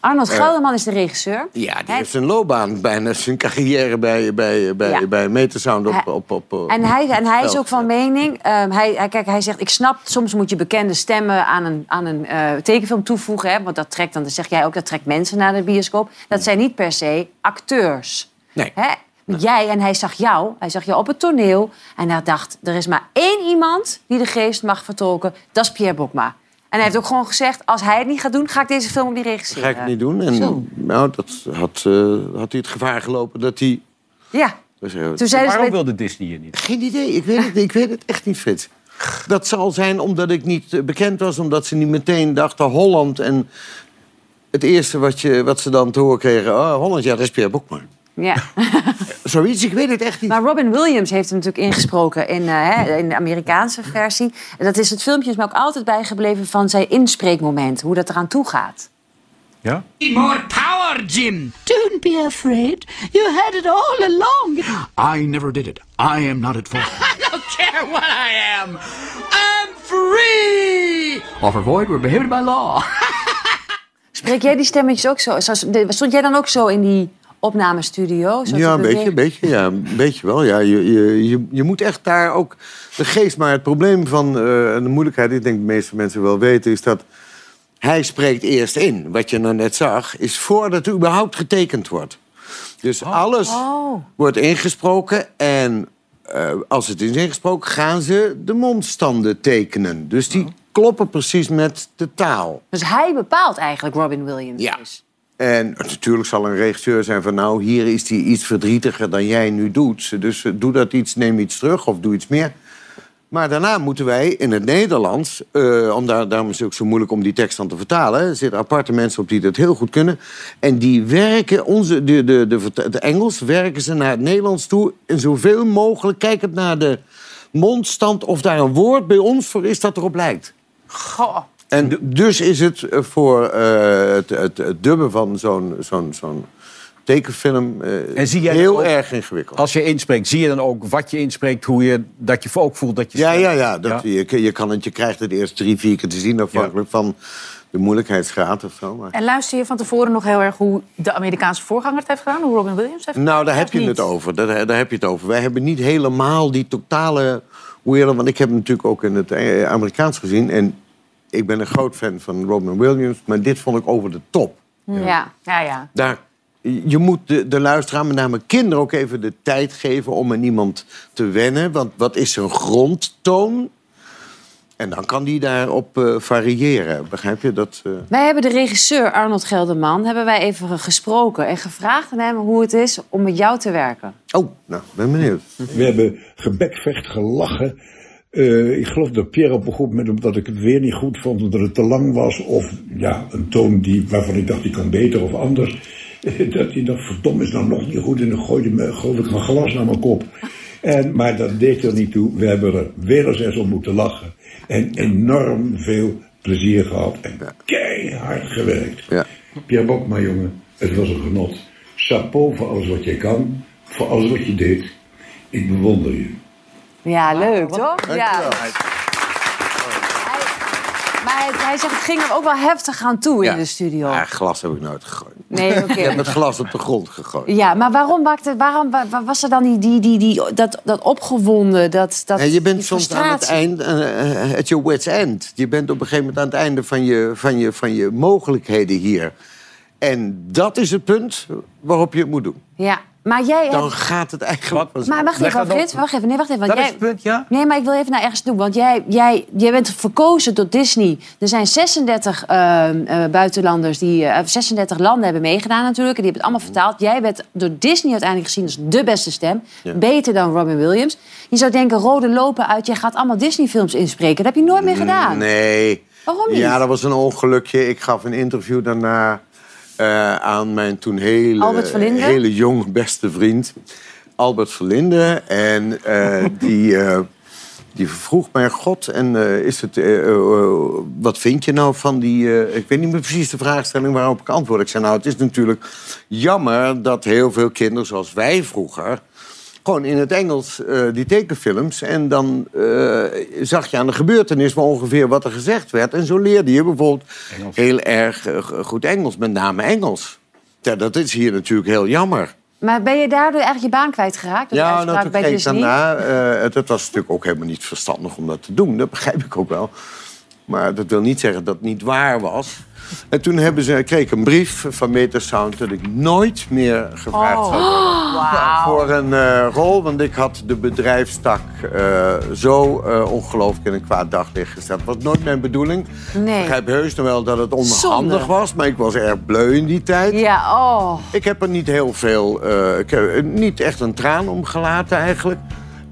Arnold Eh, Gelderman is de regisseur. Ja, die heeft zijn loopbaan, bijna zijn carrière bij, bij, bij, Ja. bij Metersound op... Op, op, op En hij, en hij is ook van mening. ehm, hij, hij, kijk, hij zegt: Ik snap, soms moet je bekende stemmen aan een, aan een eh, tekenfilm toevoegen. Hè, want dat trekt dan, zeg jij ook, dat trekt mensen naar de bioscoop. Dat zijn niet per se acteurs. Nee. Hè? Jij en hij zag jou, hij zag jou op het toneel. En hij dacht: Er is maar één iemand die de geest mag vertolken. Dat is Pierre Bokma. En hij heeft ook gewoon gezegd: Als hij het niet gaat doen, ga ik deze film ook niet regisseren. Ga ik het niet doen. En Zo. nou, dat had, eh, had hij het gevaar gelopen dat hij... Ja. Dus, eh, Toen zei Waarom wilde Disney je niet? Geen idee, ik weet het, ik weet het echt niet, Frits. Dat zal zijn omdat ik niet eh, bekend was, omdat ze niet meteen dachten Holland. En het eerste wat, je, wat ze dan te horen kregen, oh, Holland, ja, dat is Pierre Bokma. Ja. Zoiets, ik weet het echt niet. Maar Robin Williams heeft hem natuurlijk ingesproken in, eh, hè, in de Amerikaanse versie. En dat is het filmpje is me ook altijd bijgebleven van zijn inspreekmoment. Hoe dat eraan toe gaat. Ja? More power, Jim! Don't be afraid. You had it all along. I never did it. I am not at fault. I don't care what I am. I'm free! Offer void, we're behaved by law. Spreek jij die stemmetjes ook zo? Zo- Stond jij dan ook zo in die opnamestudio? Zo Ja, een beetje, beetje, ja, een beetje wel. Ja, je, je, je, je moet echt daar ook de geest... Maar het probleem van eh, de moeilijkheid, ik denk de meeste mensen wel weten... is dat hij spreekt eerst in. Wat je nou net zag, is voordat er überhaupt getekend wordt. Dus alles Oh. wordt ingesproken en eh, als het is ingesproken... gaan ze de mondstanden tekenen. Dus die kloppen precies met de taal. Dus hij bepaalt eigenlijk Robin Williams. Ja. dus. En natuurlijk zal een regisseur zijn van... nou, hier is hij iets verdrietiger dan jij nu doet. Dus eh, doe dat iets, neem iets terug of doe iets meer. Maar daarna moeten wij in het Nederlands... eh, om daar, daarom is het ook zo moeilijk om die tekst dan te vertalen... er zitten aparte mensen op die dat heel goed kunnen. En die werken, onze, de, de, de, de Engels, werken ze naar het Nederlands toe... en zoveel mogelijk kijkend naar de mondstand... of daar een woord bij ons voor is dat erop lijkt. Goh. En dus is het eh, voor eh, het, het, het dubben van zo'n zo'n zo'n tekenfilm eh, En zie jij heel ook- erg ingewikkeld. Als je inspreekt, zie je dan ook wat je inspreekt, hoe je, dat je ook voelt dat je... Ja, ja, ja. Dat, Je, je, kan het, je krijgt het eerst drie, vier keer te zien... afhankelijk van de moeilijkheidsgraad of zo. Maar... En luister je van tevoren nog heel erg hoe de Amerikaanse voorganger het heeft gedaan? Hoe Robin Williams heeft Nou, daar heb je het over. Daar, daar heb je het over. Wij hebben niet helemaal die totale wereld... want ik heb hem natuurlijk ook in het Amerikaans gezien... en ik ben een groot fan van Robin Williams... maar dit vond ik over de top. Ja, ja, ja. Daar, je moet de, de luisteraar, met name kinderen, ook even de tijd geven om aan iemand te wennen. Want wat is zijn grondtoon? En dan kan die daarop eh, variëren. Begrijp je dat? eh? Wij hebben de regisseur Arnold Gelderman hebben wij even gesproken en gevraagd aan hem hoe het is om met jou te werken. Oh, nou, ben benieuwd. We hebben gebekvecht gelachen. Eh, ik geloof dat Pierre op een goed moment, omdat ik het weer niet goed vond, omdat het te lang was, of ja, een toon die, waarvan ik dacht die kan beter of anders, dat hij dacht, verdomme is nou nog niet goed en dan gooide me, geloof ik, een glas naar mijn kop. En, maar dat deed er niet toe. We hebben er weer eens eens om moeten lachen. En enorm veel plezier gehad en keihard gewerkt. Ja. Pierre Bokma, jongen, het was een genot. Chapeau voor alles wat je kan, voor alles wat je deed. Ik bewonder je. Ja, leuk toch? Ja. Maar hij, hij zegt, het ging er ook wel heftig aan toe in de studio. Ja, glas heb ik nooit gegooid. Nee, oké. Ik heb het glas op de grond gegooid. Ja, maar waarom, wakte, waarom wa- wa- was er dan die, die, die, die, dat, dat opgewonden, dat, dat Ja, je bent soms aan het eind, eh, eh, at your wit's end. Je bent op een gegeven moment aan het einde van je, van je, van je mogelijkheden hier. En dat is het punt waarop je het moet doen. Ja, maar jij... Dan hebt- gaat het eigenlijk pas. Maar wacht even, Frits, wacht even. Nee, wacht even. Want Dat is het punt, ja? Nee, maar ik wil even naar ergens toe. Want jij, jij, jij bent verkozen door Disney. Er zijn 36 ehm, eh, buitenlanders die... eh, 36 landen hebben meegedaan natuurlijk. En die hebben het allemaal vertaald. Jij bent door Disney uiteindelijk gezien als de beste stem. Ja. Beter dan Robin Williams. Je zou denken, rode lopen uit. Jij gaat allemaal Disney-films inspreken. Dat heb je nooit meer gedaan. Nee. Waarom niet? Ja, dat was een ongelukje. Ik gaf een interview daarna eh, aan mijn toen hele, hele jong beste vriend, Albert Verlinde. En eh, die, eh, die vroeg mij, god, en is het, wat vind je nou van die... ik weet niet meer precies de vraagstelling waarop ik antwoord. Ik zei, nou, het is natuurlijk jammer dat heel veel kinderen zoals wij vroeger gewoon in het Engels eh, die tekenfilms. En dan eh, zag je aan de gebeurtenis maar ongeveer wat er gezegd werd. En zo leerde je bijvoorbeeld heel erg eh, goed Engels, met name Engels. Ja, dat is hier natuurlijk heel jammer. Maar ben je daardoor eigenlijk je baan kwijtgeraakt? Die Ja, nou, toen daarna... eh, het, het was natuurlijk ook helemaal niet verstandig om dat te doen. Dat begrijp ik ook wel. Maar dat wil niet zeggen dat het niet waar was. En toen hebben ze, kreeg ik een brief van Metasound... dat ik nooit meer gevraagd Oh. worden voor een eh, rol. Want ik had de bedrijfstak eh, zo eh, ongelooflijk in een kwaad daglicht gezet. Dat was nooit mijn bedoeling. Nee. Ik begrijp heus nog wel dat het onhandig Zonde. was. Maar ik was erg bleu in die tijd. Ja, oh. Ik heb er niet heel veel, ik heb niet echt een traan om gelaten eigenlijk.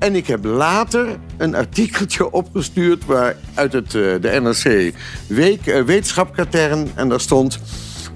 En ik heb later een artikeltje opgestuurd waar, uit het, eh, de NRC week, eh, wetenschapkatern. En daar stond...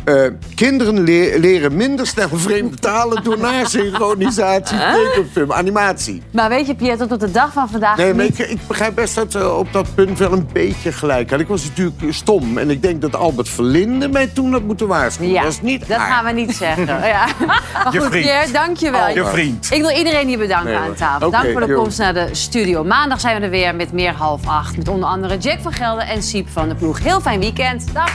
eh, kinderen le- leren minder snel vreemde talen door nasynchronisatie, tekenfilm, animatie. Maar weet je, Pierre, tot op de dag van vandaag... Nee, maar niet- ik, ik begrijp best dat ze op dat punt wel een beetje gelijk had. Ik was natuurlijk stom. En ik denk dat Albert Verlinde mij toen had moeten waarschuwen. Ja, dat is niet dat haar. gaan we niet zeggen. Ja. Maar Je goed, vriend. Pierre, dank je wel. Je vriend. Ik wil iedereen hier bedanken Nee, aan tafel. Dank voor de komst naar de studio. Maandag zijn we er weer met meer half acht. Met onder andere Jack van Gelder en Siep van de ploeg. Heel fijn weekend. Dag.